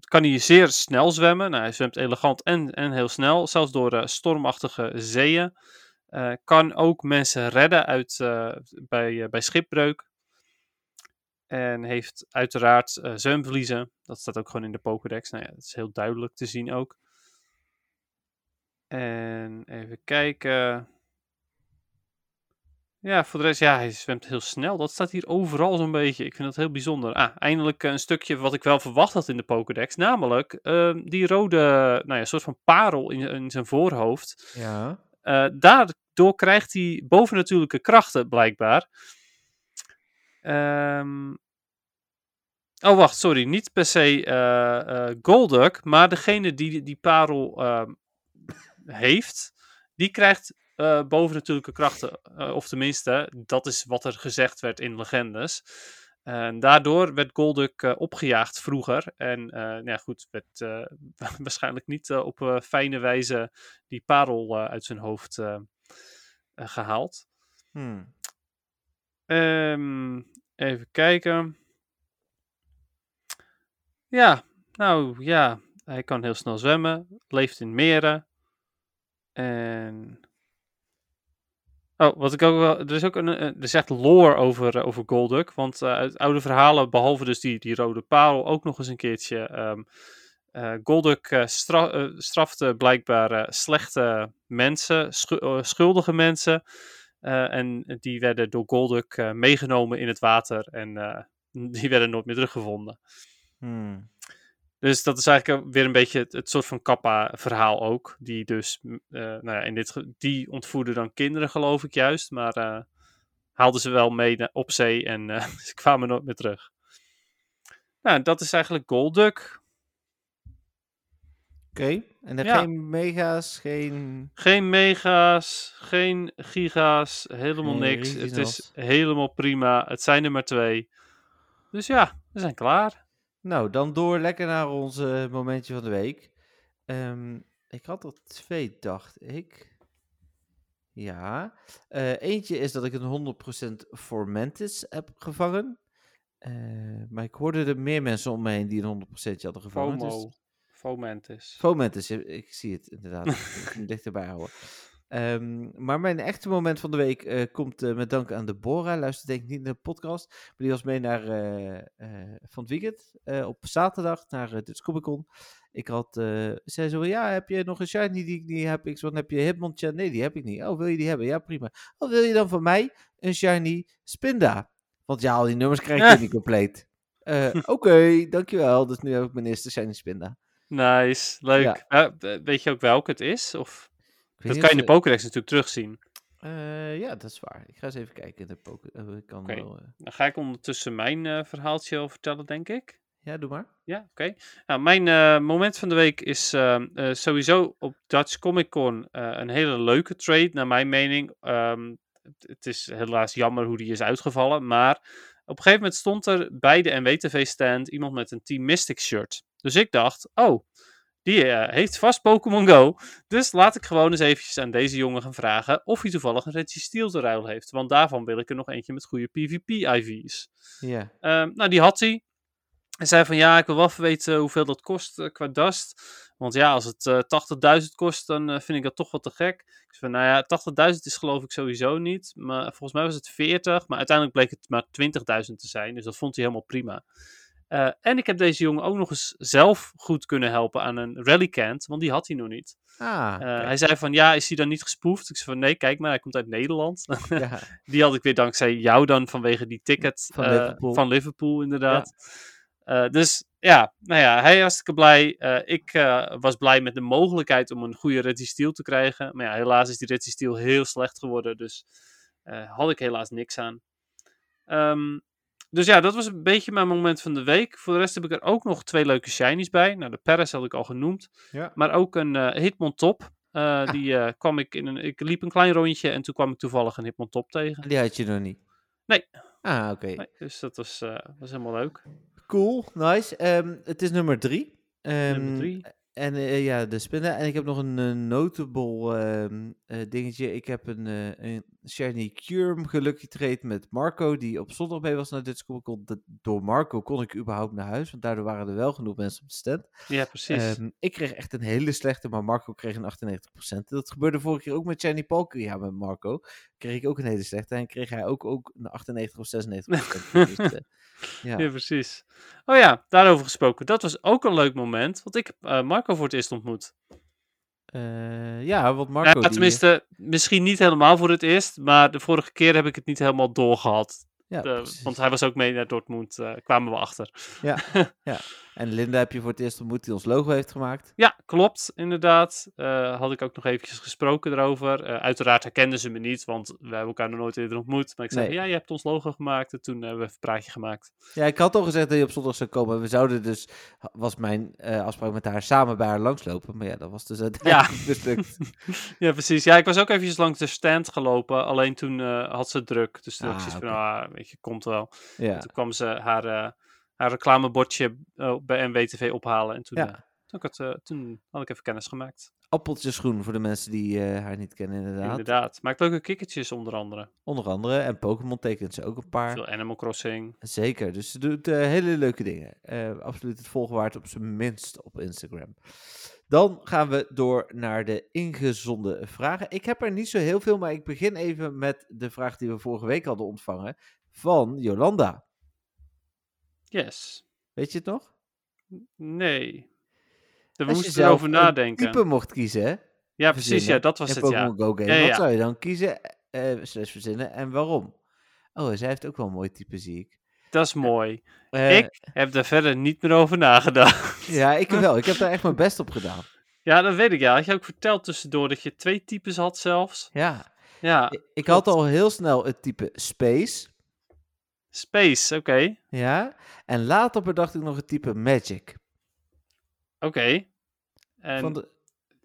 kan hij zeer snel zwemmen. Nou, hij zwemt elegant en, en heel snel, zelfs door stormachtige zeeën. Kan ook mensen redden uit, bij, bij schipbreuk. En heeft uiteraard zwemverliezen. Dat staat ook gewoon in de Pokédex. Nou ja, dat is heel duidelijk te zien ook. En even kijken. Ja, voor de rest, ja, hij zwemt heel snel. Dat staat hier overal zo'n beetje. Ik vind dat heel bijzonder. Ah, eindelijk een stukje wat ik wel verwacht had in de Pokédex. Namelijk ehm, die rode, nou ja, soort van parel in, in zijn voorhoofd. Ja. Eh, daardoor krijgt hij bovennatuurlijke krachten, blijkbaar. Ehm, Oh, wacht, sorry. Niet per se eh, Golduck, maar degene die die parel ehm, heeft, die krijgt eh bovennatuurlijke krachten. Eh, of tenminste, dat is wat er gezegd werd in legendes. En daardoor werd Golduck eh, opgejaagd vroeger. En nou ja, goed, werd *laughs* waarschijnlijk niet op fijne wijze die parel uit zijn hoofd eh, eh, gehaald. Hmm. Ehm, even kijken. Ja, nou ja, hij kan heel snel zwemmen, leeft in meren. En. Oh, wat ik ook wel. Er is ook een. Er is lore over, eh, over Golduck. Want eh, uit oude verhalen, behalve dus die, die rode parel, ook nog eens een keertje. eh, Golduck stra- strafte blijkbaar slechte mensen, schu- schuldige mensen. En die werden door Golduck meegenomen in het water. En *laughs* die werden nooit meer teruggevonden. Hmm. Dus dat is eigenlijk weer een beetje het, het soort van Kappa-verhaal ook. Die dus, eh, nou ja, in dit, die ontvoerde dan kinderen, geloof ik juist. Maar eh, haalden ze wel mee op zee en eh, *laughs* ze kwamen nooit meer terug. Nou, dat is eigenlijk Golduck. Oké. En Ja. geen mega's, geen... Geen mega's, geen giga's, helemaal Geen niks. Het is helemaal prima. Het zijn er maar twee. Dus ja, we zijn klaar. Nou, dan door lekker naar ons eh, momentje van de week. Ehm, ik had er twee, dacht ik. Ja. Eh, eentje is dat ik een 100% Formantis heb gevangen. Eh, maar ik hoorde er meer mensen om me heen die een 100% hadden gevangen. dus- FOMO. Fomantis. Fomentis, ik- ik zie het inderdaad. ik moet hem *laughs* dichterbij houden. Ehm, maar mijn echte moment van de week eh, komt eh, met dank aan Deborah. Luister denk ik niet naar de podcast. Maar die was mee naar eh, van het weekend op zaterdag naar uh, Dutch Comic Con. Ik had, zei zo, ja, heb je nog een shiny die ik niet heb? Ik zo, heb je Hitmonchan? Nee, die heb ik niet. Oh, wil je die hebben? Ja, prima. Oh, wil je dan van mij een shiny Spinda? Want ja, al die nummers krijg je *laughs* niet compleet. *laughs* Oké, dankjewel. Dus nu heb ik mijn eerste shiny Spinda. Nice, leuk. Ja. We- weet je ook welke het is? Of... Dat kan je in de Pokédex natuurlijk terugzien. Eh, ja, dat is waar. Ik ga eens even kijken in de poker. eh, ik kan Oké. wel, eh, Dan ga ik ondertussen mijn eh, verhaaltje al vertellen, denk ik. Ja, doe maar. Ja, oké. Nou, mijn moment van de week is ehm, eh, sowieso op Dutch Comic Con een hele leuke trade, naar mijn mening. Ehm, het, het is helaas jammer hoe die is uitgevallen, maar op een gegeven moment stond er bij de NWTV-stand iemand met een Team Mystic shirt. Dus ik dacht, oh, die eh, heeft vast Pokémon Go. Dus laat ik gewoon eens eventjes aan deze jongen gaan vragen of hij toevallig een Reggie Steel te ruil heeft. Want daarvan wil ik er nog eentje met goede PvP-IV's. Ja. Ehm, nou, die had hij. Hij zei van ja, ik wil wel even weten hoeveel dat kost eh, qua dust. Want ja, als het eh 80.000 kost, dan eh, vind ik dat toch wat te gek. Ik zei van nou ja, 80.000 is geloof ik sowieso niet. Maar volgens mij was het 40, maar uiteindelijk bleek het maar 20.000 te zijn. Dus dat vond hij helemaal prima. Eh, en ik heb deze jongen ook nog eens zelf goed kunnen helpen aan een rallycant, want die had hij nog niet. Ah, Eh, hij zei van ja, is hij dan niet gespoefd? Ik zei van nee, kijk maar, hij komt uit Nederland. ja. *laughs* Die had ik weer dankzij jou dan vanwege die ticket Van eh, Liverpool. van Liverpool, inderdaad. Dus ja, nou ja, hij is hartstikke blij. Ik was blij met de mogelijkheid om een goede Steel te krijgen. Maar ja, helaas is die Steel heel slecht geworden. Dus had ik helaas niks aan. Ehm, dus ja, dat was een beetje mijn moment van de week. Voor de rest heb ik er ook nog twee leuke shinies bij. Nou, de Paris had ik al genoemd. Ja. Maar ook een eh, Hitmon Top. Eh, *laughs* Die eh, kwam ik in een. Ik liep een klein rondje en toen kwam ik toevallig een Hitmon Top tegen. Die had je nog niet? Nee. Ah, oké. Nee, dus dat was, eh, was helemaal leuk. Cool, nice. Ehm, het is nummer drie. Ehm, Nummer drie. En eh, ja, de spinnen. En ik heb nog een eh, notable ehm, eh, dingetje. Ik heb een, een Shiny Curm gelukkig trade met Marco, die op zondag mee was naar dit Comic Con. Door Marco kon ik überhaupt naar huis, want daardoor waren er wel genoeg mensen op de stand. Ja, precies. Ehm, ik kreeg echt een hele slechte, maar Marco kreeg een 98%. Dat gebeurde vorige keer ook met Shiny Palkia ja, met Marco. Kreeg ik ook een hele slechte en kreeg hij ook, ook een 98 of 96%. *laughs* dus, ja. ja. precies. Oh ja, daarover gesproken. Dat was ook een leuk moment, want ik heb eh, Marco voor het eerst ontmoet. Eh, ja, want Marco. Ja, die- tenminste, misschien niet helemaal voor het eerst, maar de vorige keer heb ik het niet helemaal doorgehad. ja, De- want hij was ook mee naar Dortmund, eh, kwamen we achter. *laughs* En Linda heb je voor het eerst ontmoet die ons logo heeft gemaakt. Ja, klopt, inderdaad. Eh, had ik ook nog eventjes gesproken erover. Eh, uiteraard herkenden ze me niet, want we hebben elkaar nog nooit eerder ontmoet. Maar ik zei, Nee. ja, je hebt ons logo gemaakt. En toen hebben we even een praatje gemaakt. Ja, ik had al gezegd dat je op zondag zou komen. We zouden dus, was mijn eh, afspraak met haar, samen bij haar langslopen. Maar ja, dat was dus uiteindelijk *laughs* mislukt. *laughs* Ja, precies. Ja, ik was ook eventjes langs de stand gelopen. Alleen toen had ze druk. Dus toen Ah, ik zoiets van, ah, weet je, komt wel. Ja, Toen kwam ze haar, haar reclamebordje eh, bij NWTV ophalen. En toen, Ja. eh, toen, had ik het, eh, toen had ik even kennis gemaakt. appeltjes groen voor de mensen die haar niet kennen inderdaad. Inderdaad. Maakt leuke kikkertjes onder andere. Onder andere. En Pokémon tekent ze ook een paar. Veel Animal Crossing. Zeker, dus ze doet hele leuke dingen. Absoluut het volgen waard op zijn minst op Instagram. Dan gaan we door naar de ingezonden vragen. Ik heb er niet zo heel veel, maar ik begin even met de vraag die we vorige week hadden ontvangen van Jolanda. Yes. Weet je het nog? Nee. Daar Als je moesten we zelf over een nadenken. type mocht kiezen hè, Ja, precies. verzinnen Ja, dat was het, ja. Go Game, Ja, ja, wat zou je dan kiezen? slash verzinnen en waarom? Oh, zij heeft ook wel een mooi type, zie ik. Dat is mooi. Eh, Ik heb daar verder niet meer over nagedacht. Ja, ik *laughs* wel. Ik heb daar echt mijn best op gedaan. Ja, dat weet ik ja. Had je ook verteld tussendoor dat je twee types had zelfs? Ja, Ja, ik, had al heel snel het type Space. Space, oké. Ja, en later bedacht ik nog het type Magic. Oké. En Van de,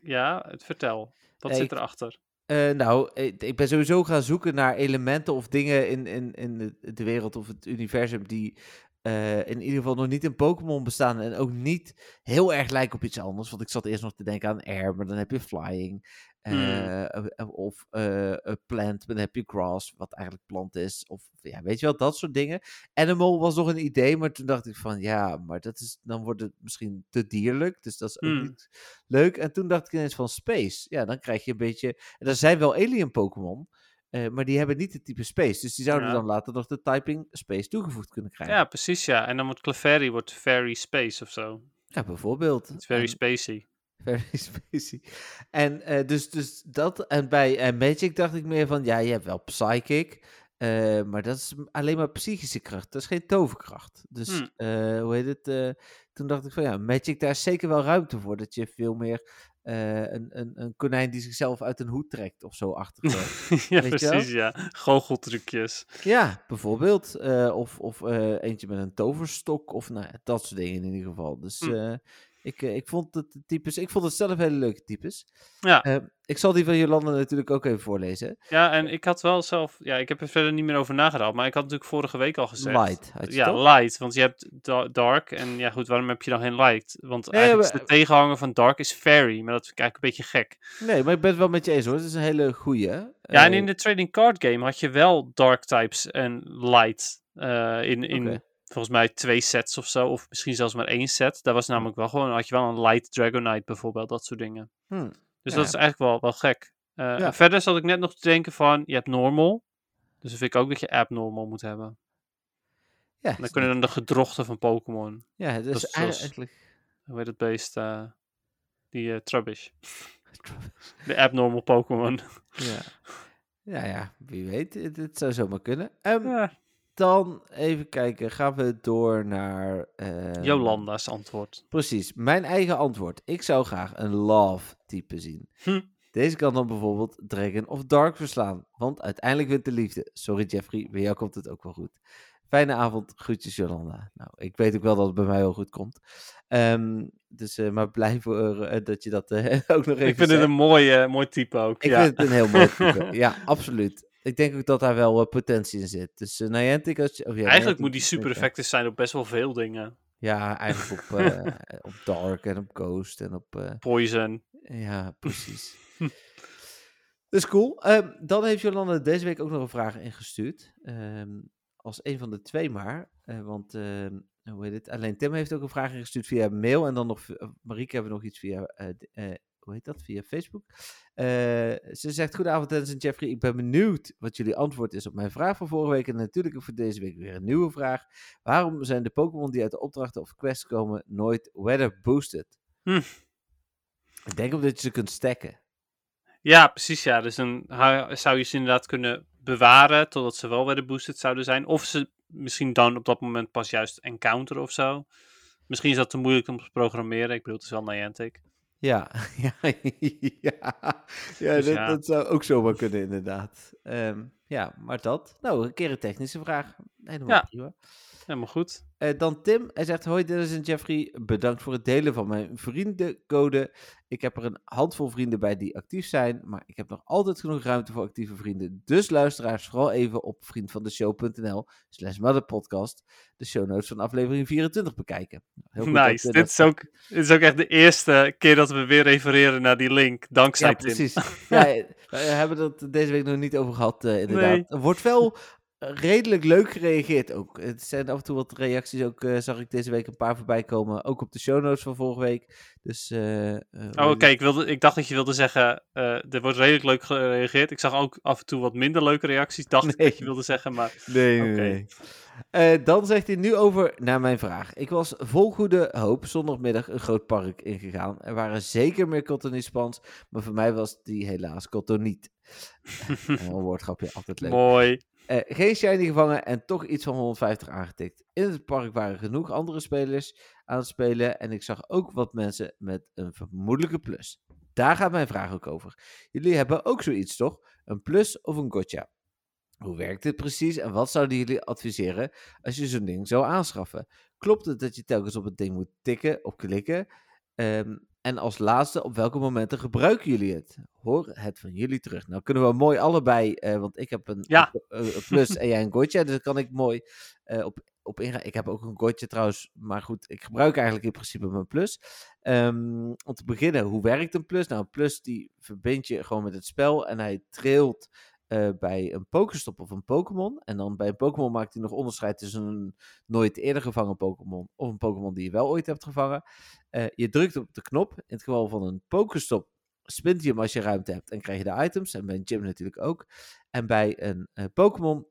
ja, het vertel. Wat zit erachter? eh, nou, ik, ik ben sowieso gaan zoeken naar elementen of dingen in, in, in de wereld of het universum die eh, in ieder geval nog niet in Pokémon bestaan en ook niet heel erg lijken op iets anders. Want ik zat eerst nog te denken aan air, maar dan heb je flying. eh, eh, Of eh, plant, maar dan heb je grass, wat eigenlijk plant is. Of ja, weet je wel, dat soort dingen. Animal was nog een idee, maar toen dacht ik van ja, maar dat is, dan wordt het misschien te dierlijk. Dus dat is ook Hmm. niet leuk. En toen dacht ik ineens van space. Ja, dan krijg je een beetje. En er zijn wel alien Pokémon, eh, maar die hebben niet het type space. Dus die zouden Ja. dan later nog de typing space toegevoegd kunnen krijgen. Ja, precies ja. En dan wordt Clefairy wordt Very Space of zo. Ja, bijvoorbeeld. Is very En- spacey. Very *laughs* spacey. En eh, dus, dus dat. En bij eh, Magic dacht ik meer van, ja, je hebt wel Psychic. maar dat is alleen maar psychische kracht. Dat is geen toverkracht. Dus, Hmm. hoe heet het? toen dacht ik van, ja, Magic, daar is zeker wel ruimte voor. Dat je veel meer eh, een, een, een konijn die zichzelf uit een hoed trekt of zo achter. *laughs* ja, Weet precies ja. Goocheltrucjes. ja, bijvoorbeeld. eh, of of eh, eentje met een toverstok. Of nou ja, dat soort dingen in ieder geval. Dus Hmm. Eh, ik, eh, ik vond het types, ik vond het zelf hele leuke types. Ja. Eh, ik zal die van Jolanda natuurlijk ook even voorlezen. Ja, en ik had wel zelf... Ja, ik heb er verder niet meer over nagedacht. Maar ik had natuurlijk vorige week al gezegd... Light. Ja, toch? light. Want je hebt da- dark. En ja, goed, waarom heb je dan geen light? Want Nee, eigenlijk maar- is de tegenhanger van dark is fairy. Maar dat vind ik eigenlijk een beetje gek. Nee, maar ik ben het wel met je eens hoor. Het is een hele goeie. Ja, en Eh, in de trading card game had je wel dark types en light. eh, in in. Volgens mij twee sets of zo, of misschien zelfs maar één set. Daar was namelijk wel gewoon, had je wel een Light Dragonite bijvoorbeeld, dat soort dingen. Hm. Dus Ja. dat is eigenlijk wel, wel gek. Ja. en Verder zat ik net nog te denken van, je hebt normal. Dus dan vind ik ook dat je abnormal moet hebben. Ja, Dan kunnen dan de gedrochten van Pokémon. ja, dus dat is zoals- eigenlijk... Hoe heet het beest? eh, die eh *laughs* Trubbish. De abnormal Pokémon. Ja. ja, ja, wie weet. Het, het zou zomaar kunnen. Ehm, Ja. Dan even kijken. Gaan we door naar... ehm, Jolanda's antwoord. Precies, mijn eigen antwoord. Ik zou graag een love type zien. Hm. Deze kan dan bijvoorbeeld Dragon of Dark verslaan, want uiteindelijk wint de liefde. Sorry Jeffrey, bij jou komt het ook wel goed. Fijne avond, groetjes Jolanda. Nou, ik weet ook wel dat het bij mij wel goed komt. Ehm, dus, eh, maar blij voor eh, dat je dat eh, *laughs* ook nog even Ik vind het een mooi, mooi type ook. Ik ja. vind het een heel mooi *laughs* type. ja, absoluut. Ik denk ook dat daar wel eh, potentie in zit. Dus uh, Niantic, als je... of ja, Eigenlijk Niantic moet die is super effecten zijn op best wel veel dingen. Ja, eigenlijk op, *laughs* eh, op Dark en op Ghost en op... Poison. Ja, precies. *laughs* dus cool. Ehm, dan heeft Jolanda deze week ook nog een vraag ingestuurd. Ehm, als een van de twee maar. Want, ehm, hoe heet het? Alleen Tim heeft ook een vraag ingestuurd via mail. En dan nog, Marieke hebben nog iets via, hoe heet dat? Via Facebook. Eh, ze zegt, goedenavond Dennis en Jeffrey. Ik ben benieuwd wat jullie antwoord is op mijn vraag van vorige week. En natuurlijk ook voor deze week weer een nieuwe vraag. Waarom zijn de Pokémon die uit de opdrachten of quests komen nooit weather boosted? Hm. Ik denk omdat je ze kunt stacken. Ja, precies. Ja. Dus dan zou je ze inderdaad kunnen bewaren totdat ze wel weer de boosted zouden zijn. Of ze misschien dan op dat moment pas juist encounteren of zo. Misschien is dat te moeilijk om te programmeren. Ik bedoel, het is wel Niantic. Ja, *laughs* ja, ja. ja, Dus dat, ja. dat zou ook zomaar kunnen, inderdaad. Ehm, ja, maar dat. Nou, een keer een technische vraag. Helemaal Ja. prima. Helemaal goed. Eh, dan Tim, hij zegt: Hoi Dennis en Jeffrey, bedankt voor het delen van mijn vriendencode. Ik heb er een handvol vrienden bij die actief zijn, maar ik heb nog altijd genoeg ruimte voor actieve vrienden. Dus luisteraars, vooral even op vriendvandeshow.nl slash motherpodcast de show notes van aflevering 24 bekijken. Heel goed nice. je Dit is, ook, dit is ook echt de eerste keer dat we weer refereren naar die link. Dankzij Ja, Tim. precies. *laughs* ja, eh, we hebben het deze week nog niet over gehad, eh, inderdaad. Nee. Er wordt wel eh, redelijk leuk gereageerd ook. Het zijn af en toe wat reacties ook, eh, zag ik deze week een paar voorbij komen. Ook op de show notes van vorige week. Dus, eh, eh, Oh, oké. Ik, wilde, ik dacht dat je wilde zeggen, er wordt redelijk leuk gereageerd. Ik zag ook af en toe wat minder leuke reacties, dacht ik dat je wilde zeggen. Maar *laughs* Nee, nee, Oké. nee. Dan zegt hij nu over naar mijn vraag. Ik was vol goede hoop zondagmiddag een groot park ingegaan. Er waren zeker meer cottoniespans, maar voor mij was die helaas cottoniet. *laughs* een woordgrapje, altijd leuk. mooi. Eh, geen shiny gevangen en toch iets van 150 aangetikt. In het park waren genoeg andere spelers aan het spelen en ik zag ook wat mensen met een vermoedelijke plus. Daar gaat mijn vraag ook over. Jullie hebben ook zoiets toch? Een plus of een gotcha? Hoe werkt dit precies en wat zouden jullie adviseren als je zo'n ding zou aanschaffen? Klopt het dat je telkens op het ding moet tikken, op klikken? Ehm, en als laatste, op welke momenten gebruiken jullie het? Hoor het van jullie terug. Nou kunnen we mooi allebei, eh, want ik heb een, Ja. een, een plus en jij een gotcha, dus daar kan ik mooi eh, op, op ingaan. Ik heb ook een gotcha trouwens, maar goed, ik gebruik eigenlijk in principe mijn plus. Ehm, om te beginnen, hoe werkt een plus? Nou, een plus die verbind je gewoon met het spel en hij trilt eh, bij een Pokéstop of een Pokémon. En dan bij een Pokémon maakt hij nog onderscheid tussen een nooit eerder gevangen Pokémon of een Pokémon die je wel ooit hebt gevangen. Eh, je drukt op de knop. In het geval van een Pokéstop spint hij hem als je ruimte hebt en krijg je de items. En bij een gym natuurlijk ook. En bij een eh, Pokémon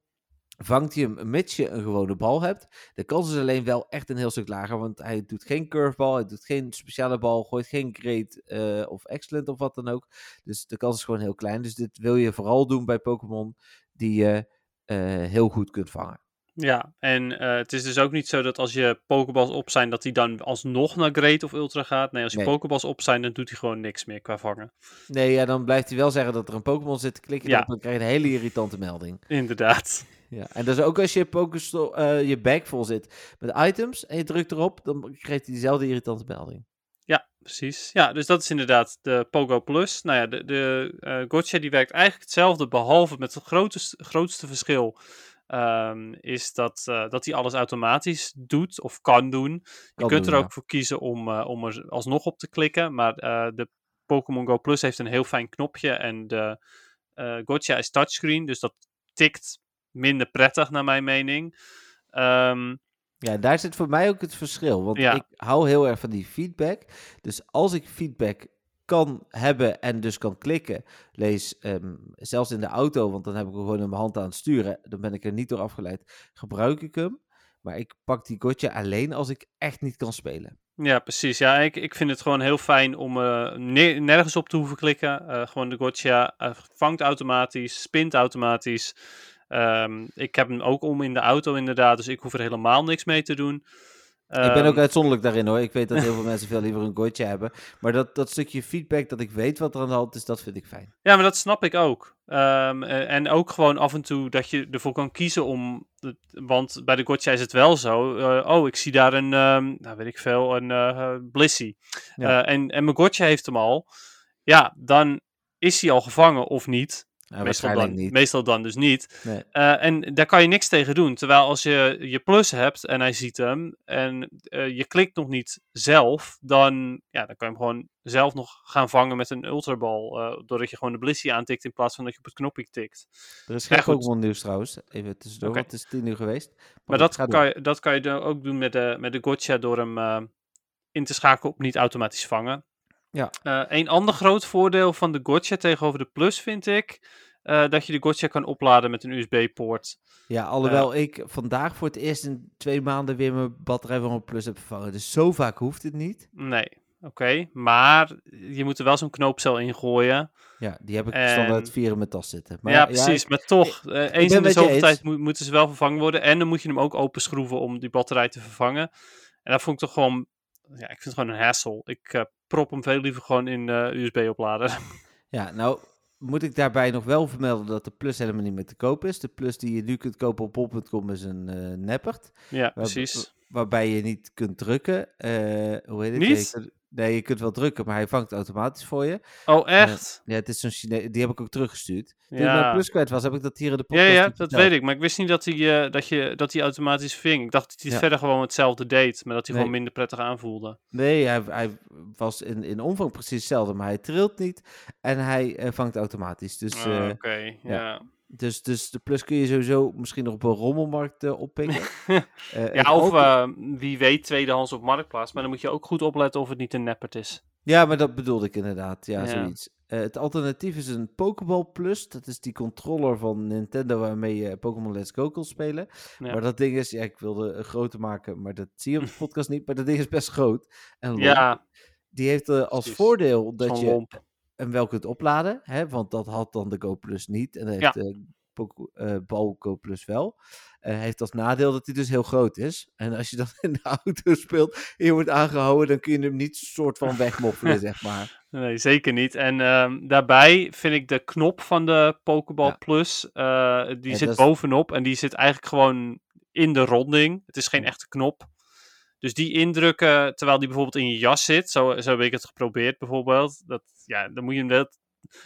vangt hij hem mits je een gewone bal hebt. De kans is alleen wel echt een heel stuk lager, want hij doet geen curveball, hij doet geen speciale bal, gooit geen great eh, of excellent of wat dan ook. Dus de kans is gewoon heel klein. Dus dit wil je vooral doen bij Pokémon die je eh, heel goed kunt vangen. Ja, en eh, het is dus ook niet zo dat als je Pokéballs op zijn, dat hij dan alsnog naar Great of Ultra gaat. Nee, als je Nee. Pokéballs op zijn, dan doet hij gewoon niks meer qua vangen. Nee, ja, dan blijft hij wel zeggen dat er een Pokémon zit. Klik je Ja. erop, dan krijg je een hele irritante melding. Inderdaad. Ja, en dus ook als je Pokéstop, eh, je bag vol zit met items en je drukt erop, dan krijgt hij diezelfde irritante melding. Ja, precies. Ja, dus dat is inderdaad de Pogo Plus. Nou ja, de, de Gotcha die werkt eigenlijk hetzelfde, behalve met het grootste, grootste verschil ehm, is dat, eh, dat hij alles automatisch doet of kan doen. Je kunt doen, er ja. ook voor kiezen om, om er alsnog op te klikken, maar de Pokémon Go Plus heeft een heel fijn knopje en de Gotcha is touchscreen, dus dat tikt minder prettig naar mijn mening. Ehm, Ja, daar zit voor mij ook het verschil. Want Ja. ik hou heel erg van die feedback. Dus als ik feedback kan hebben en dus kan klikken, lees ehm, zelfs in de auto, want dan heb ik gewoon in mijn hand aan het sturen. Dan ben ik er niet door afgeleid. Gebruik ik hem. Maar ik pak die gotcha alleen als ik echt niet kan spelen. Ja, precies. Ja, ik, ik vind het gewoon heel fijn om eh, ne- nergens op te hoeven klikken. Eh, gewoon de gotcha eh, vangt automatisch, spint automatisch. Ehm, ik heb hem ook om in de auto inderdaad, dus ik hoef er helemaal niks mee te doen. ik ben ook Ehm, uitzonderlijk daarin hoor. Ik weet dat heel veel *laughs* mensen veel liever een gotcha hebben. Maar dat, dat stukje feedback, dat ik weet wat er aan de hand is, dat vind ik fijn. Ja, maar dat snap ik ook. Ehm, eh, en ook gewoon af en toe dat je ervoor kan kiezen om. Want bij de gotcha is het wel zo. eh, oh, ik zie daar een. nou, weet ik veel. Een. Ja. Eh, en, en mijn gotcha heeft hem al. Ja, dan is hij al gevangen of niet. Meestal, dan, niet. meestal dan dus niet. Nee. Eh, en daar kan je niks tegen doen. Terwijl als je je plus hebt en hij ziet hem en eh, je klikt nog niet zelf, dan, ja, dan kan je hem gewoon zelf nog gaan vangen met een ultrabal. eh, doordat je gewoon de Blissey aantikt in plaats van dat je op het knopje tikt. Er is geen Ja, goed. Pokémon nieuws trouwens. Even tussendoor, want het is tien uur geweest. Maar dat door. kan, je, dat kan je dan ook doen met de, met de gotcha door hem in te schakelen op niet automatisch vangen. Ja. Eh, een ander groot voordeel van de gotcha tegenover de plus vind ik eh, dat je de gotcha kan opladen met een USB-poort. Ja, alhoewel ik vandaag voor het eerst in twee maanden weer mijn batterij van mijn Plus heb vervangen. Dus zo vaak hoeft het niet. Nee, oké. Maar je moet er wel zo'n knoopcel in gooien. Ja, die heb ik En- standaard vier in mijn tas zitten. Maar ja, precies. maar toch, eh, eens in de zoveel tijd moet, moeten ze wel vervangen worden. En dan moet je hem ook openschroeven om die batterij te vervangen. En dat vond ik toch gewoon... Ja, ik vind het gewoon een hassle. Ik eh, prop hem veel liever gewoon in eh USB-oplader. *laughs* ja, nou moet ik daarbij nog wel vermelden dat de Plus helemaal niet meer te koop is. De Plus die je nu kunt kopen op bol.com is een eh neppert. ja, Waar- precies. Waarbij je niet kunt drukken. Eh, hoe heet het? Niet? Nee, je kunt wel drukken, maar hij vangt automatisch voor je. Oh, echt? Ja, het is zo'n Die heb ik ook teruggestuurd. Toen ik mijn Ja. Plus kwijt was, heb ik dat hier in de Ja, podcast ja, niet dat weet ik. Maar ik wist niet dat hij, eh, dat je, dat hij automatisch ving. Ik dacht dat hij Ja. verder gewoon hetzelfde deed. Maar dat hij Nee. gewoon minder prettig aanvoelde. Nee, hij, hij was in, in omvang precies hetzelfde, maar hij trilt niet en hij eh, vangt automatisch. Dus, Ah, eh, Oké, ja. ja. Dus, dus de plus kun je sowieso misschien nog op een rommelmarkt eh, oppikken. *laughs* Eh, Ja, of ook- eh, wie weet tweedehands op Marktplaats. Maar dan moet je ook goed opletten of het niet een neppert is. ja, maar dat bedoelde ik inderdaad. Ja, Ja. zoiets. Het alternatief is een Pokéball Plus. Dat is die controller van Nintendo waarmee je Pokémon Let's Go kon spelen. Ja. Maar dat ding is, ja, ik wilde groter maken, maar dat zie je op de *laughs* podcast niet. Maar dat ding is best groot. En. Ja, Die heeft als Precies. voordeel dat je lomp. Hem wel kunt opladen, hè, want dat had dan de Go Plus niet. En dat heeft de uh, Bal Go Plus wel. Eh heeft als nadeel dat hij dus heel groot is. En als je dan *laughs* in de auto speelt en je wordt aangehouden, dan kun je hem niet soort van wegmoffelen, *laughs* zeg maar. Nee, zeker niet. En ehm, daarbij vind ik de knop van de Pokéball Ja. Plus, eh, die Ja, zit bovenop en die zit eigenlijk gewoon in de ronding. Het is geen Ja. echte knop. Dus die indrukken, terwijl die bijvoorbeeld in je jas zit, zo, zo heb ik het geprobeerd bijvoorbeeld. Dat, ja, dan moet je hem net,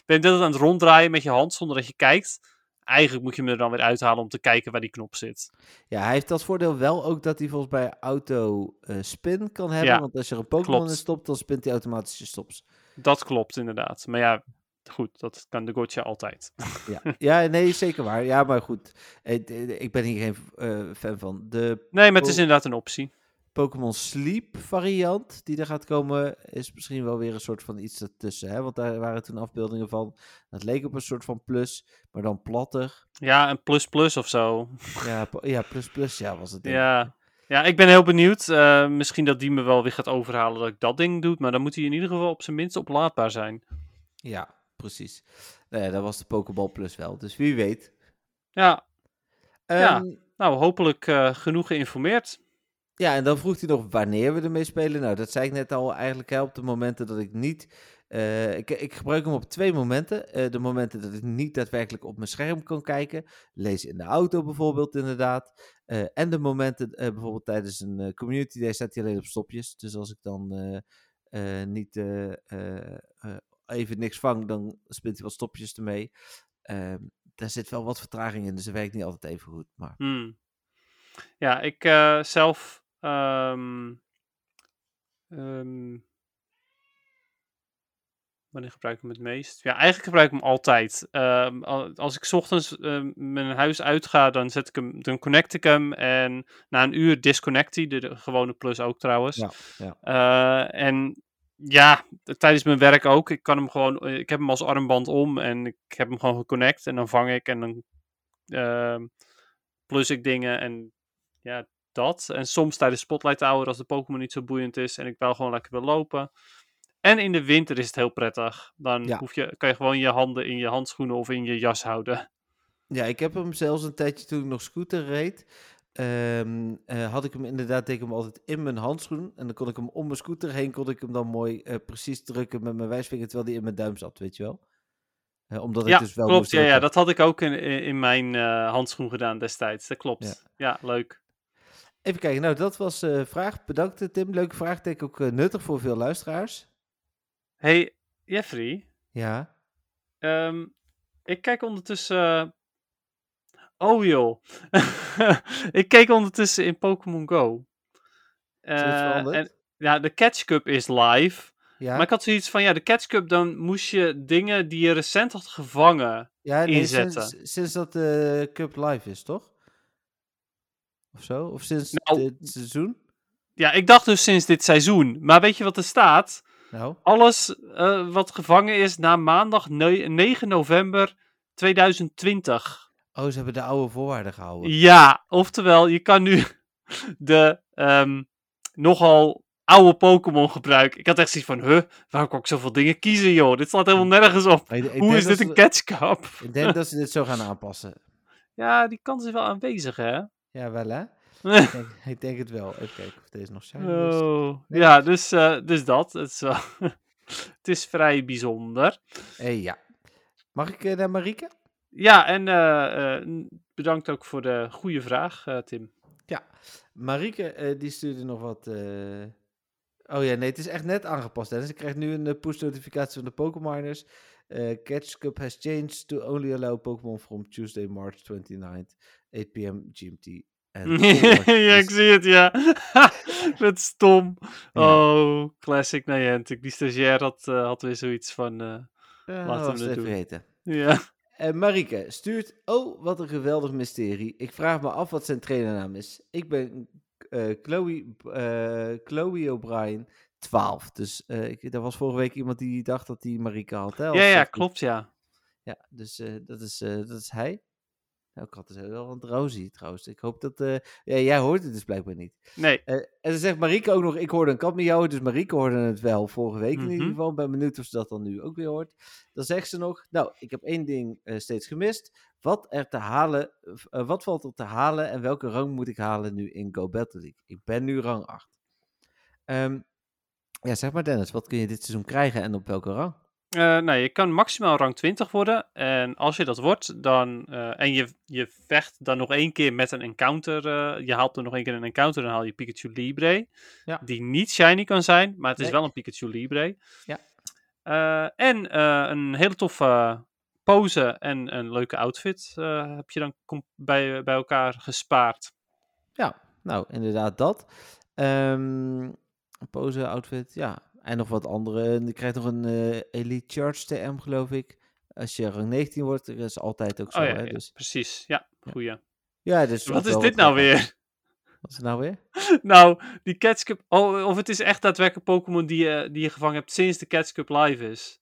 ben je net aan het ronddraaien met je hand zonder dat je kijkt. Eigenlijk moet je hem er dan weer uithalen om te kijken waar die knop zit. Ja, hij heeft als voordeel wel ook dat hij volgens mij auto eh, spin kan hebben. Ja, want als je er een Pokémon in stopt, dan spint hij automatisch je stops. Dat klopt inderdaad. Maar ja, goed, dat kan de Gotcha altijd. Ja, ja nee, zeker waar. Ja, maar goed. eh, Ik ben hier geen eh, fan van. De Nee, maar het is inderdaad een optie. Pokémon Sleep variant die er gaat komen, is misschien wel weer een soort van iets ertussen. Hè? Want daar waren toen afbeeldingen van. Dat leek op een soort van plus, maar dan platter. Ja, een plus plus of zo. Ja, ja plus plus, ja, was het. ik. Ja. ja, ik ben heel benieuwd. Eh, misschien dat die me wel weer gaat overhalen dat ik dat ding doe. Maar dan moet hij in ieder geval op zijn minst oplaadbaar zijn. ja, precies. Nou ja, dat was de Pokéball Plus wel. Dus wie weet. Ja, Ja. Ehm, nou hopelijk eh, genoeg geïnformeerd. Ja, en dan vroeg hij nog wanneer we ermee spelen. Nou, dat zei ik net al eigenlijk hè, op de momenten dat ik niet... eh, ik, ik gebruik hem op twee momenten. Eh, de momenten dat ik niet daadwerkelijk op mijn scherm kan kijken. Lees in de auto bijvoorbeeld inderdaad. Eh, en de momenten bijvoorbeeld tijdens een community day staat hij alleen op stopjes. Dus als ik dan niet even niks vang, dan spint hij wat stopjes ermee. Ehm, daar zit wel wat vertraging in, dus dat werkt niet altijd even goed. Maar Hmm. Ja, ik zelf. Ehm, ehm, wanneer gebruik ik hem het meest? Ja, eigenlijk gebruik ik hem altijd. Ehm, al- als ik 's ochtends mijn huis uitga, dan, zet ik hem, dan connect ik hem. En na een uur disconnect hij. De, de gewone plus ook trouwens. Ja, ja. Eh, en ja, tijdens mijn werk ook. Ik kan hem gewoon. eh, Ik heb hem als armband om en ik heb hem gewoon geconnect. En dan vang ik en dan plus ik dingen. En ja, dat. En soms tijdens Spotlight Hour als de Pokémon niet zo boeiend is en ik wel gewoon lekker wil lopen. En in de winter is het heel prettig. Dan Ja. hoef je, kan je gewoon je handen in je handschoenen of in je jas houden. Ja, ik heb hem zelfs een tijdje toen ik nog scooter reed. ehm, eh, had ik hem inderdaad, deed ik hem altijd in mijn handschoen. En dan kon ik hem om mijn scooter heen, kon ik hem dan mooi eh, precies drukken met mijn wijsvinger, terwijl die in mijn duim zat, weet je wel. Eh, omdat ja, ik dus wel klopt. moest Ja, ja, dat had ik ook in, in, mijn handschoen gedaan destijds. Dat klopt. Ja. Ja, leuk. Even kijken, nou dat was de vraag. Bedankt eh, Tim, leuke vraag. Denk ook eh, nuttig voor veel luisteraars. Hey, Jeffrey. Ja. Ehm, ik kijk ondertussen. Oh joh. *laughs* ik keek ondertussen in Pokémon Go. Eh, en, ja, de Catch Cup is live. Ja, Maar ik had zoiets van, ja, de Catch Cup, dan moest je dingen die je recent had gevangen. ja nee, inzetten. sinds, sinds dat de Cup live is, toch? Of zo? Of sinds Nou, dit seizoen? Ja, ik dacht dus sinds dit seizoen. Maar weet je wat er staat? Nou, Alles eh, wat gevangen is na maandag ne- 9 november 2020. oh, ze hebben de oude voorwaarden gehouden. Ja, oftewel, je kan nu *laughs* de ehm, nogal oude Pokémon gebruiken. Ik had echt zoiets van, huh, waarom kan ik zoveel dingen kiezen, joh? Dit slaat helemaal nergens op. Maar ik- ik Hoe is dit een Catch Cup? Ik denk dat ze dit zo *laughs* gaan aanpassen. Ja, die kans is wel aanwezig, hè? Ja, wel hè? *laughs* Ik denk, ik denk het wel. Even kijken of deze nog is. Oh, Nee. ja, dus, eh, dus dat. Het is, wel *laughs* het is vrij bijzonder. Eh, ja. Mag ik eh, naar Marieke? Ja, en eh, eh, bedankt ook voor de goede vraag, eh, Tim. Marieke, eh, die stuurde nog wat... eh, Oh ja, nee, het is echt net aangepast. Hè? Dus ik krijg nu een eh, push-notificatie van de Pokémoners. Eh Catch Cup has changed to only allow Pokémon from Tuesday, March 29th, 8 p.m. GMT. En *laughs* ja, ik zie het, ja. *laughs* Met stom. *laughs* Oh, classic Niantic. Die stagiair had, eh, had weer zoiets van... eh, Uh, Laten we het doen. vergeten. ja. Eh Marieke stuurt, oh, wat een geweldig mysterie. Ik vraag me af wat zijn trainernaam is. Ik ben eh, Chloe, eh, Chloe O'Brien, 12. Dus eh, ik, er was vorige week iemand die dacht dat hij Marieke had. Hè, ja, ja, klopt, ja. Ja, dus eh, dat, is, eh, dat is hij. Nou, ik had dus wel een trouwens. Ik hoop dat... eh, ja, jij hoort het dus blijkbaar niet. Nee. Eh, en ze zegt Marieke ook nog, ik hoorde een kat met jou, dus Marieke hoorde het wel vorige week in ieder Mhm. geval. Ik ben benieuwd of ze dat dan nu ook weer hoort. Dan zegt ze nog, nou, ik heb één ding eh, steeds gemist. Wat, er te halen, wat valt er te halen en welke rang moet ik halen nu in Go Battle League? Ik ben nu rang 8. Ehm, ja, zeg maar Dennis, wat kun je dit seizoen krijgen en op welke rang? Eh, nou, je kan maximaal rang 20 worden. En als je dat wordt, dan. eh, en je, je vecht dan nog één keer met een encounter. eh, je haalt er nog één keer een encounter, dan haal je Pikachu Libre. Ja. Die niet shiny kan zijn, maar het is Nee. wel een Pikachu Libre. Ja. En een hele toffe pose en een leuke outfit heb je dan bij, bij elkaar gespaard. Ja, nou, inderdaad dat. Een pose, outfit, ja. En nog wat andere. Je krijgt nog een eh, Elite Charge TM, geloof ik. Als je rang 19 wordt, dat is altijd ook zo. oh ja, hè? ja, Dus, precies. Ja, goeie. ja, dus Wat is dit nou weer? Wat is het nou weer? *laughs* nou, die Catch Cup. Oh, of het is echt daadwerkelijk Pokémon die, je die je gevangen hebt sinds de Catch Cup live is.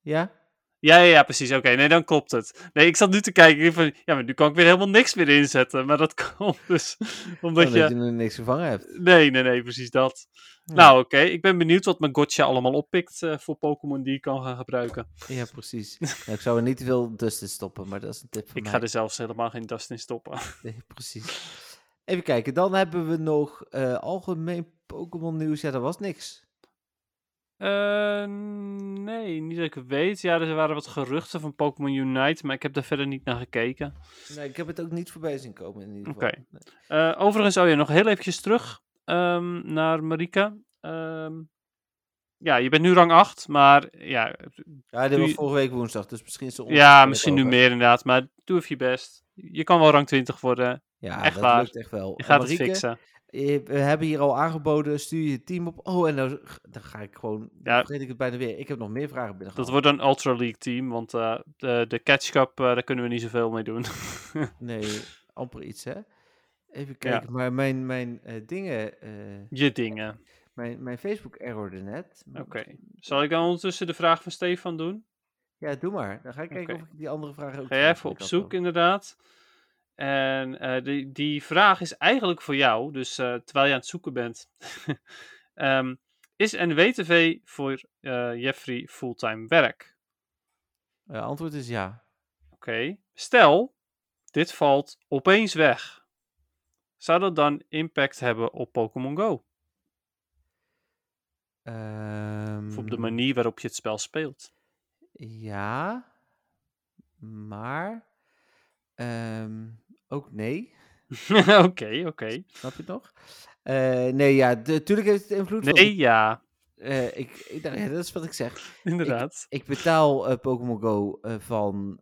Ja? Ja, ja, ja, precies. Oké, nee, dan klopt het. Nee, ik zat nu te kijken. ik Van, ja, maar nu kan ik weer helemaal niks meer inzetten. Maar dat *laughs* komt dus omdat Omdat je... je nog niks gevangen hebt. Nee, nee, nee, precies dat. Ja. Nou, oké. Ik ben benieuwd wat mijn Gotcha allemaal oppikt eh, voor Pokémon die ik kan gaan gebruiken. Ja, precies. Nou, ik zou er niet te veel dust in stoppen, maar dat is een tip van Ik mij. ga er zelfs helemaal geen dust in stoppen. *laughs* Nee, precies. Even kijken, dan hebben we nog eh, algemeen Pokémon nieuws. Ja, dat was niks. Eh, nee, niet dat ik weet. Ja, er waren wat geruchten van Pokémon Unite, maar ik heb daar verder niet naar gekeken. Nee, ik heb het ook niet voorbij zien komen in ieder Oké. geval. Nee. Eh, overigens, oh ja, nog heel eventjes terug ehm, naar Marika. Ehm, ja, je bent nu rang 8, maar ja, Ja, dit was je- vorige week woensdag, dus misschien is ja misschien nu over. meer inderdaad, maar doe even je best. Je kan wel rang 20 worden. Ja, Echt dat waar. lukt echt wel. Je gaat het fixen. Eh, We hebben hier al aangeboden, stuur je team op. Oh, en nou, dan ga ik gewoon, dan Ja. vergeet ik het bijna weer. Ik heb nog meer vragen binnen Dat wordt een Ultra League team, want eh, de, de Catch Cup, eh, daar kunnen we niet zoveel mee doen. *laughs* Nee, amper iets, hè? Even kijken, maar mijn, mijn dingen, Je dingen. mijn, mijn Facebook errorde net. Oké. Zal ik dan ondertussen de vraag van Stefan doen? Ja, doe maar. Dan ga ik kijken of ik die andere vragen ook Ga jij even op zoek, inderdaad. En eh, die, die vraag is eigenlijk voor jou, dus eh, terwijl je aan het zoeken bent. *laughs* Ehm, is NWTV voor eh, Jeffrey fulltime werk? Antwoord is ja. Oké. Stel, dit valt opeens weg. Zou dat dan impact hebben op Pokémon Go? Of op de Ehm, manier waarop je het spel speelt? Ja, maar ehm, ook nee. *laughs* Oké, oké. Snap je het nog? Eh, nee, ja, natuurlijk heeft het invloed. Nee, ja, eh, ik, ik, nou ja, dat is wat ik zeg. *laughs* inderdaad. Ik betaal eh, Pokémon Go van,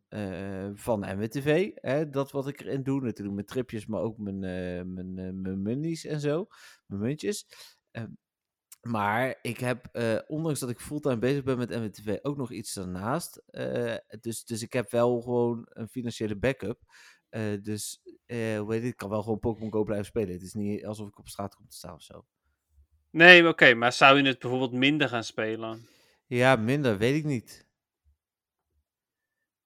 van MWTV. Hè, dat wat ik erin doe. Natuurlijk mijn tripjes, maar ook mijn, mijn, mijn monies en zo. Mijn muntjes. Ehm, maar ik heb, ondanks dat ik fulltime bezig ben met MWTV, ook nog iets daarnaast. Dus, dus ik heb wel gewoon een financiële backup. Eh, dus, eh, hoe heet het, ik kan wel gewoon Pokémon Go blijven spelen. Het is niet alsof ik op straat kom te staan of zo. Nee, oké, maar zou je het bijvoorbeeld minder gaan spelen? Ja, minder, weet ik niet.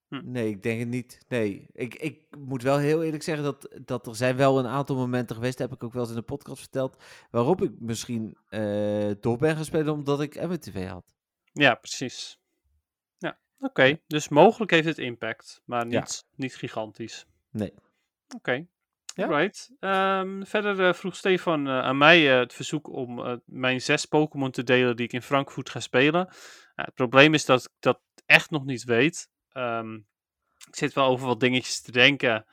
Hm. Nee, ik denk het niet. Nee, ik, ik moet wel heel eerlijk zeggen dat, dat er zijn wel een aantal momenten geweest, heb ik ook wel eens in de podcast verteld, waarop ik misschien eh, door ben gaan spelen omdat ik MWTV had. Ja, precies. Ja, oké. Dus mogelijk heeft het impact, maar Ja. niet, niet gigantisch. Nee. Oké. Ja. Alright. Ehm, verder eh, vroeg Stefan eh, aan mij eh, het verzoek om mijn zes Pokémon te delen die ik in Frankfurt ga spelen. Het probleem is dat ik dat echt nog niet weet. Ehm, ik zit wel over wat dingetjes te denken.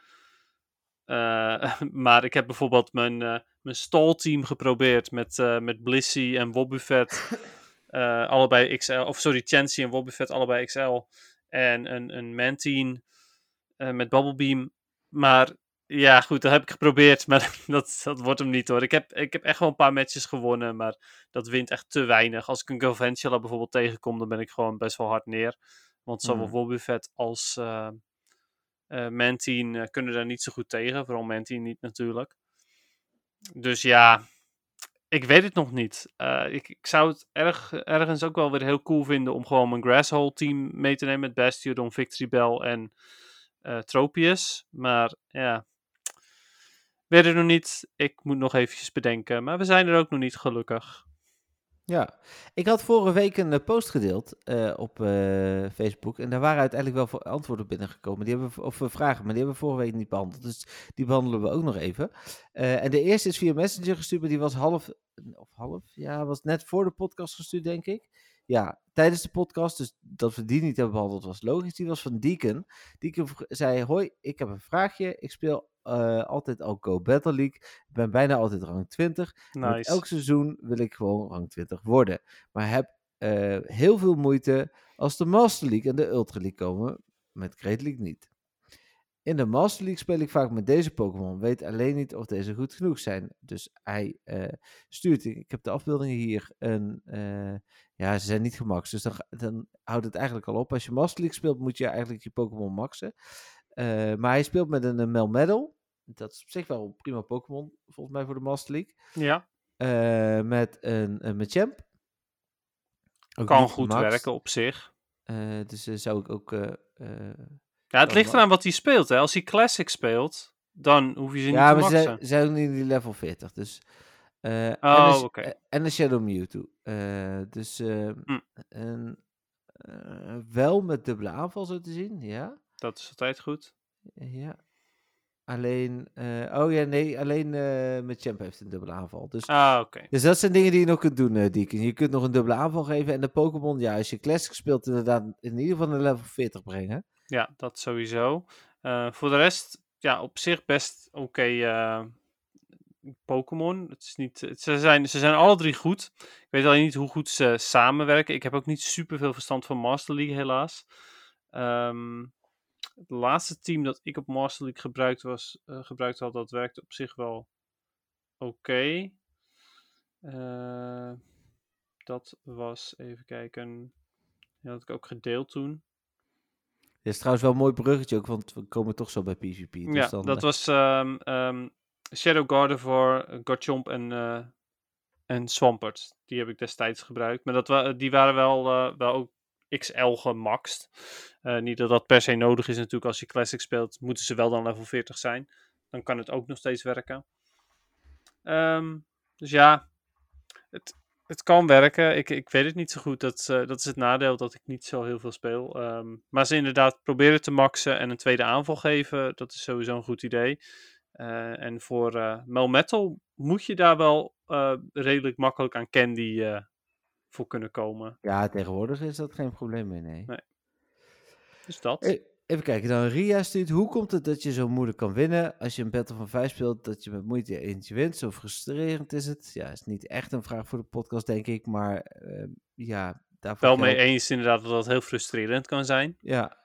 *laughs* Maar ik heb bijvoorbeeld mijn, mijn stalteam geprobeerd met, met Blissey en Wobbuffet. *laughs* Allebei XL. Of sorry, Chansey en Wobbuffet allebei XL. En een, een Mantine met Bubblebeam. Maar ja, goed, dat heb ik geprobeerd. *laughs* Maar dat, dat wordt hem niet hoor. Ik heb, ik heb echt wel een paar matches gewonnen. Maar dat wint echt te weinig. Als ik een Galvantula bijvoorbeeld tegenkom, dan ben ik gewoon best wel hard neer. Want zowel Hmm. Wobbuffet als eh eh, Mantine eh, kunnen daar niet zo goed tegen. Vooral Mantine niet natuurlijk. Dus ja, ik weet het nog niet. Ik, ik zou het erg, ergens ook wel weer heel cool vinden om gewoon mijn Grasshole team mee te nemen met Bastiodon, Victory Bell en eh, Tropius. Maar ja, weet het nog niet. Ik moet nog eventjes bedenken. Maar we zijn er ook nog niet gelukkig. Ja, ik had vorige week een eh, post gedeeld eh, op Facebook en daar waren uiteindelijk wel antwoorden binnengekomen. Die hebben, of vragen, maar die hebben we vorige week niet behandeld. Dus die behandelen we ook nog even. En de eerste is via Messenger gestuurd, maar die was half, of half, ja, was net voor de podcast gestuurd, denk ik. Ja, tijdens de podcast, dus dat we die niet hebben behandeld was logisch. Die was van Deacon. Deacon zei, hoi, ik heb een vraagje. Ik speel eh, altijd al Go Battle League. Ik ben bijna altijd rang 20. En Met Nice. elk seizoen wil ik gewoon rang 20 worden. Maar heb eh, heel veel moeite als de Master League en de Ultra League komen. Met Great League niet. In de Master League speel ik vaak met deze Pokémon. Weet alleen niet of deze goed genoeg zijn. Dus hij eh, stuurt. Ik heb de afbeeldingen hier. Een, eh, ja, ze zijn niet gemaxt. Dus dan, houdt het eigenlijk al op. Als je Master League speelt, moet je eigenlijk je Pokémon maxen. Eh, maar hij speelt met een, eh, Melmetal. Dat is op zich wel een prima Pokémon, volgens mij voor de Master League. Ja, met een, een Machamp. Ook kan goed gemaxt. werken op zich. Dus zou ik ook... eh, eh, Ja, het ligt eraan wat hij speelt. Hè. Als hij Classic speelt, dan hoef je ze ja, niet maar te ze maxen. zijn, zijn ook niet in die level 40. Dus, eh, en Oh, oké. eh, en een Shadow Mewtwo. Eh, dus eh, Hm. en, eh, wel met dubbele aanval zo te zien, ja. Dat is altijd goed. ja. Alleen, eh, oh ja, nee, alleen eh met Champ heeft een dubbele aanval. Dus, Ah, oké. dus dat zijn dingen die je nog kunt doen, eh Deacon. Je kunt nog een dubbele aanval geven. En de Pokémon, ja, als je Classic speelt, inderdaad in ieder geval een level 40 brengen. Ja, dat sowieso. Eh, voor de rest, ja, op zich best oké eh, Pokémon. Het is niet, het- ze, zijn, ze zijn alle drie goed. Ik weet alleen niet hoe goed ze samenwerken. Ik heb ook niet super veel verstand van Master League, helaas. Ehm, Het laatste team dat ik op Master League gebruikt, was, eh, gebruikt had, dat werkte op zich wel oké. Eh, dat was, even kijken, die had ik ook gedeeld toen. Dit is trouwens wel een mooi bruggetje ook, want we komen toch zo bij PvP. Dus ja, dan, dat eh, was ehm, Shadow Gardevoir, Garchomp en, eh en Swampert. Die heb ik destijds gebruikt. Maar dat wa die waren wel, eh, wel ook XL gemaxt. Niet dat dat per se nodig is natuurlijk. Als je Classic speelt, moeten ze wel dan level 40 zijn. Dan kan het ook nog steeds werken. Ehm, dus ja, het, het kan werken. Ik, ik weet het niet zo goed. Dat, eh, dat is het nadeel dat ik niet zo heel veel speel. Ehm, maar ze inderdaad proberen te maxen en een tweede aanval geven. Dat is sowieso een goed idee. Eh, en voor eh Melmetal moet je daar wel redelijk makkelijk aan Candy voor kunnen komen. Ja, tegenwoordig is dat geen probleem meer, nee. Nee. Dus dat. Even kijken, dan Ria stuurt. Hoe komt het dat je zo moeilijk kan winnen? Als je een Battle van 5 speelt, dat je met moeite je eentje wint. Zo frustrerend is het. Ja, is niet echt een vraag voor de podcast, denk ik. Maar eh, ja, daarvoor wel mee eens inderdaad dat dat heel frustrerend kan zijn. Ja,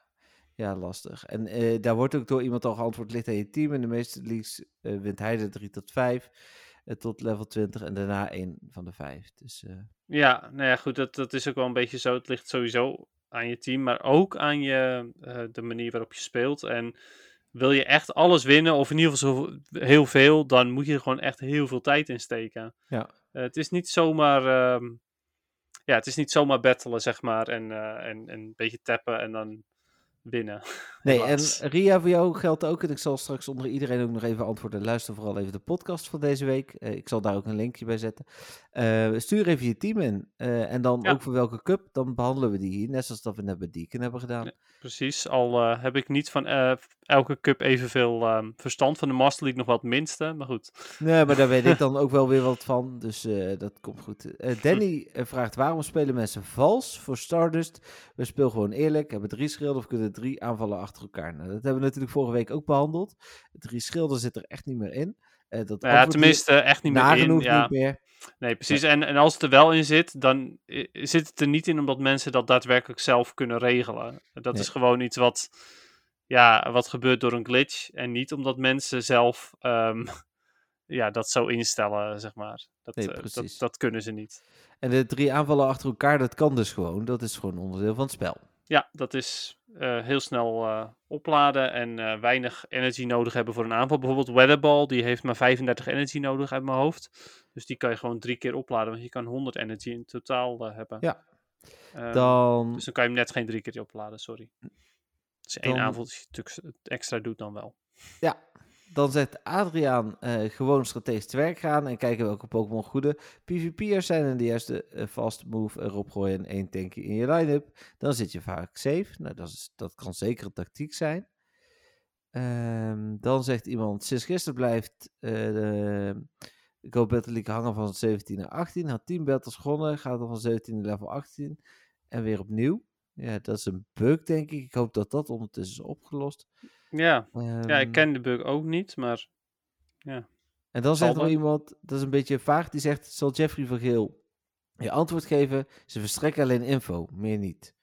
ja lastig. En eh, daar wordt ook door iemand al geantwoord, ligt aan je team. In de meeste leagues eh, wint hij de 3 tot 5 eh, tot level 20 en daarna één van de 5. Dus Ja, nou ja, goed, dat, dat is ook wel een beetje zo. Het ligt sowieso aan je team, maar ook aan je, eh, de manier waarop je speelt. En wil je echt alles winnen, of in ieder geval zo heel veel, dan moet je er gewoon echt heel veel tijd in steken. ja. Eh, het is niet zomaar, ehm, ja, het is niet zomaar battelen, zeg maar, en, eh, en, en een beetje tappen en dan winnen. *laughs* Nee, en Ria, voor jou geldt ook. En ik zal straks onder iedereen ook nog even antwoorden. Luister vooral even de podcast van deze week. Eh, ik zal daar ook een linkje bij zetten. Eh, stuur even je team in. Eh, en dan Ja. ook voor welke cup. Dan behandelen we die hier. Net zoals dat we net bij Deacon hebben gedaan. Precies, al eh, heb ik niet van eh, elke cup evenveel ehm, verstand. Van de Master League nog het minste, maar goed. Nee, maar daar weet ik *laughs* dan ook wel weer wat van. Dus eh, dat komt goed. Danny vraagt waarom spelen mensen vals voor Stardust? We spelen gewoon eerlijk. Hebben drie schilden of kunnen drie aanvallen achter elkaar. Nou, dat hebben we natuurlijk vorige week ook behandeld. Drie schilden zit er echt niet meer in. Dat ja, tenminste, echt niet meer in. nagenoeg Ja. niet meer. Nee, precies. En, en als het er wel in zit, dan zit het er niet in omdat mensen dat daadwerkelijk zelf kunnen regelen. Dat Nee. is gewoon iets wat, ja, wat gebeurt door een glitch. En niet omdat mensen zelf ehm, *laughs* ja, dat zo instellen, zeg maar. Dat, Nee, eh, dat, dat kunnen ze niet. En de drie aanvallen achter elkaar, dat kan dus gewoon. Dat is gewoon onderdeel van het spel. Ja, dat is eh, heel snel eh, opladen en eh, weinig energy nodig hebben voor een aanval. Bijvoorbeeld Weatherball, die heeft maar 35 energy nodig uit mijn hoofd. Dus die kan je gewoon drie keer opladen, want je kan 100 energy in totaal hebben. Ja. Ehm, Dan, Dus dan kan je hem net geen drie keer opladen, sorry. Als je één Dan- aanval natuurlijk extra doet, dan wel. ja, dan zegt Adriaan eh, gewoon strategisch te werk gaan en kijken welke Pokémon goede PvP'ers zijn en de juiste eh, fast move erop gooien en één tankje in je line-up. Dan zit je vaak safe. Nou, dat, is, dat kan zeker een tactiek zijn. Ehm, dan zegt iemand, sinds gisteren blijft eh, de Go Battle League hangen van 17 naar 18. Had 10 battles gewonnen, gaat er van 17 naar level 18 en weer opnieuw. Ja, dat is een bug, denk ik. Ik hoop dat dat ondertussen is opgelost. Ja, ja ik Ehm, ken de bug ook niet, maar En dan zegt er wel. iemand, dat is een beetje vaag, die zegt, zal Jeffrey van Geel je antwoord geven? Ze verstrekken alleen info, meer niet.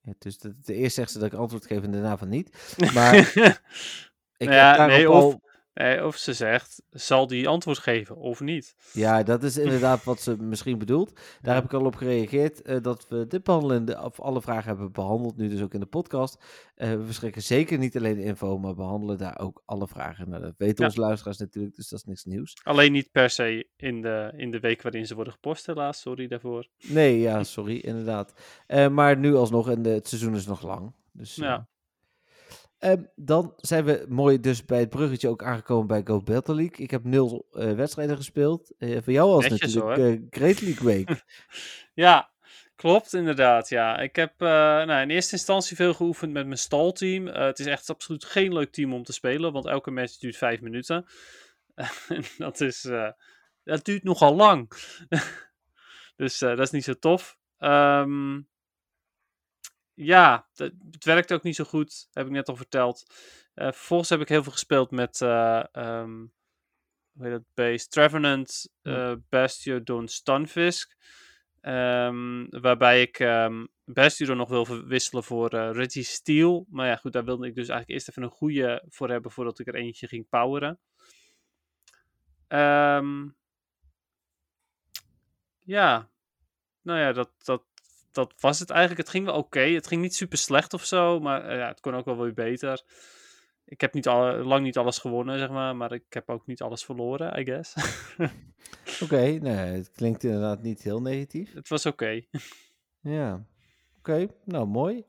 Ja, dus de, de eerst zegt ze dat ik antwoord geef en daarna van niet. *laughs* Maar ik heb ja, daarop nee, al- of, nee, of ze zegt, zal die antwoord geven of niet? Ja, dat is *laughs* inderdaad wat ze misschien bedoelt. Daar heb ik al op gereageerd, eh, dat we dit behandelende, of alle vragen hebben behandeld, nu dus ook in de podcast. Eh, we verschrikken zeker niet alleen info, maar behandelen daar ook alle vragen. Nou, dat weten Ja. onze luisteraars natuurlijk, dus dat is niks nieuws. Alleen niet per se in de, in de week waarin ze worden gepost, helaas. Sorry daarvoor. Nee, ja, sorry, inderdaad. Eh, maar nu alsnog, en de, het seizoen is nog lang. Dus, eh, Ja. Ehm, dan zijn we mooi dus bij het bruggetje ook aangekomen bij Go Battle League. Ik heb nul eh, wedstrijden gespeeld. Eh, voor jou was Netjes, natuurlijk eh, Great League Week. *laughs* Ja, klopt inderdaad. Ja. Ik heb eh, nou, in eerste instantie veel geoefend met mijn stalteam. Het is echt absoluut geen leuk team om te spelen, want elke match duurt vijf minuten. *laughs* En dat, is, eh, dat duurt nogal lang. *laughs* dus eh, dat is niet zo tof. Ehm, ja, het, het werkt ook niet zo goed, heb ik net al verteld. Eh, vervolgens heb ik heel veel gespeeld met eh ehm, hoe heet dat beest? Trevenant, Ja. eh Bastiodon Stunfisk. Ehm, waarbij ik ehm best Hero nog wil verwisselen voor eh, Reggie Steel. Maar ja, goed, daar wilde ik dus eigenlijk eerst even een goede voor hebben voordat ik er eentje ging poweren. Ehm, ja, nou ja, dat, dat, dat was het eigenlijk. Het ging wel oké. Het ging niet super slecht of zo, maar eh, ja, het kon ook wel weer beter. Ik heb niet al, lang niet alles gewonnen, zeg maar, maar ik heb ook niet alles verloren, I guess. *laughs* Oké, nee, het klinkt inderdaad niet heel negatief. het was oké. *laughs* Ja, oké, nou mooi.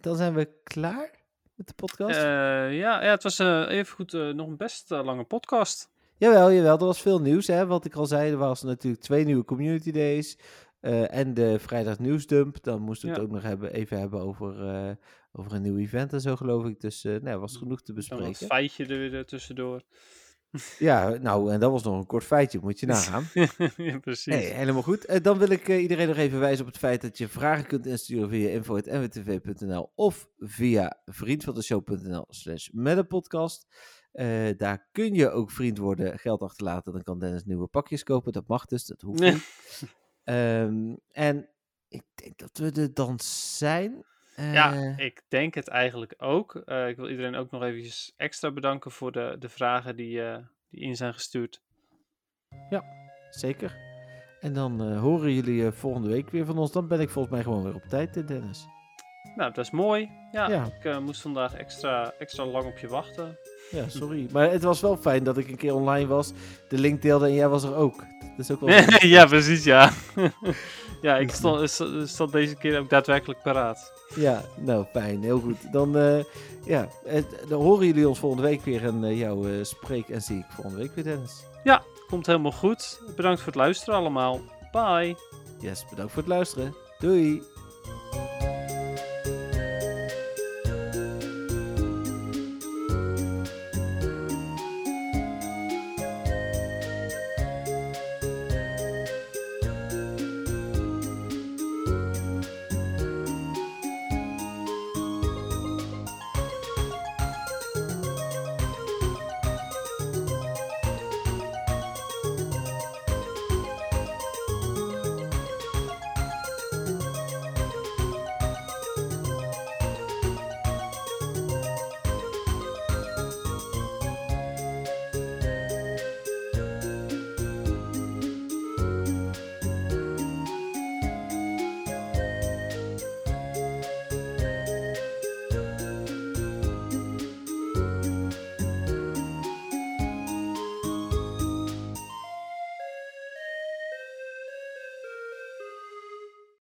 Dan zijn we klaar met de podcast. Eh, ja, ja, het was eh, even goed nog een best lange podcast. Jawel, jawel, er was veel nieuws. Hè? Wat ik al zei, er was natuurlijk twee nieuwe community days. Eh, en de vrijdag nieuwsdump. Dan moesten we het Ja. ook nog hebben, even hebben over, eh, over een nieuw event en zo, geloof ik. Dus eh nou, er was genoeg te bespreken. feitje er weer tussendoor. Ja, nou, en dat was nog een kort feitje, moet je nagaan. *laughs* ja, precies. Nee, helemaal goed. Dan wil ik iedereen nog even wijzen op het feit dat je vragen kunt insturen via info.nwtv.nl of via vriendvandeshow.nl slash met een podcast. Daar kun je ook vriend worden, geld achterlaten. Dan kan Dennis nieuwe pakjes kopen. Dat mag dus, dat hoeft *laughs* niet. Ehm, en ik denk dat we er dan zijn. Ja, Eh, ik denk het eigenlijk ook. Eh, ik wil iedereen ook nog eventjes extra bedanken voor de, de vragen die, eh, die in zijn gestuurd. Zeker. En dan horen jullie volgende week weer van ons. Dan ben ik volgens mij gewoon weer op tijd, Dennis. Nou, dat is mooi. Ja, Ja. ik moest vandaag extra, extra lang op je wachten. Ja, sorry. Maar het was wel fijn dat ik een keer online was, de link deelde en jij was er ook. Dat is ook wel... *laughs* ja, precies, ja. *laughs* ja, ik stond, st- stond deze keer ook daadwerkelijk paraat. Ja, nou fijn, heel goed. Dan, eh, ja, dan horen jullie ons volgende week weer en eh, jou eh, spreek en zie ik volgende week weer, Dennis. Komt helemaal goed. Bedankt voor het luisteren allemaal. Bye. Yes, bedankt voor het luisteren. Doei!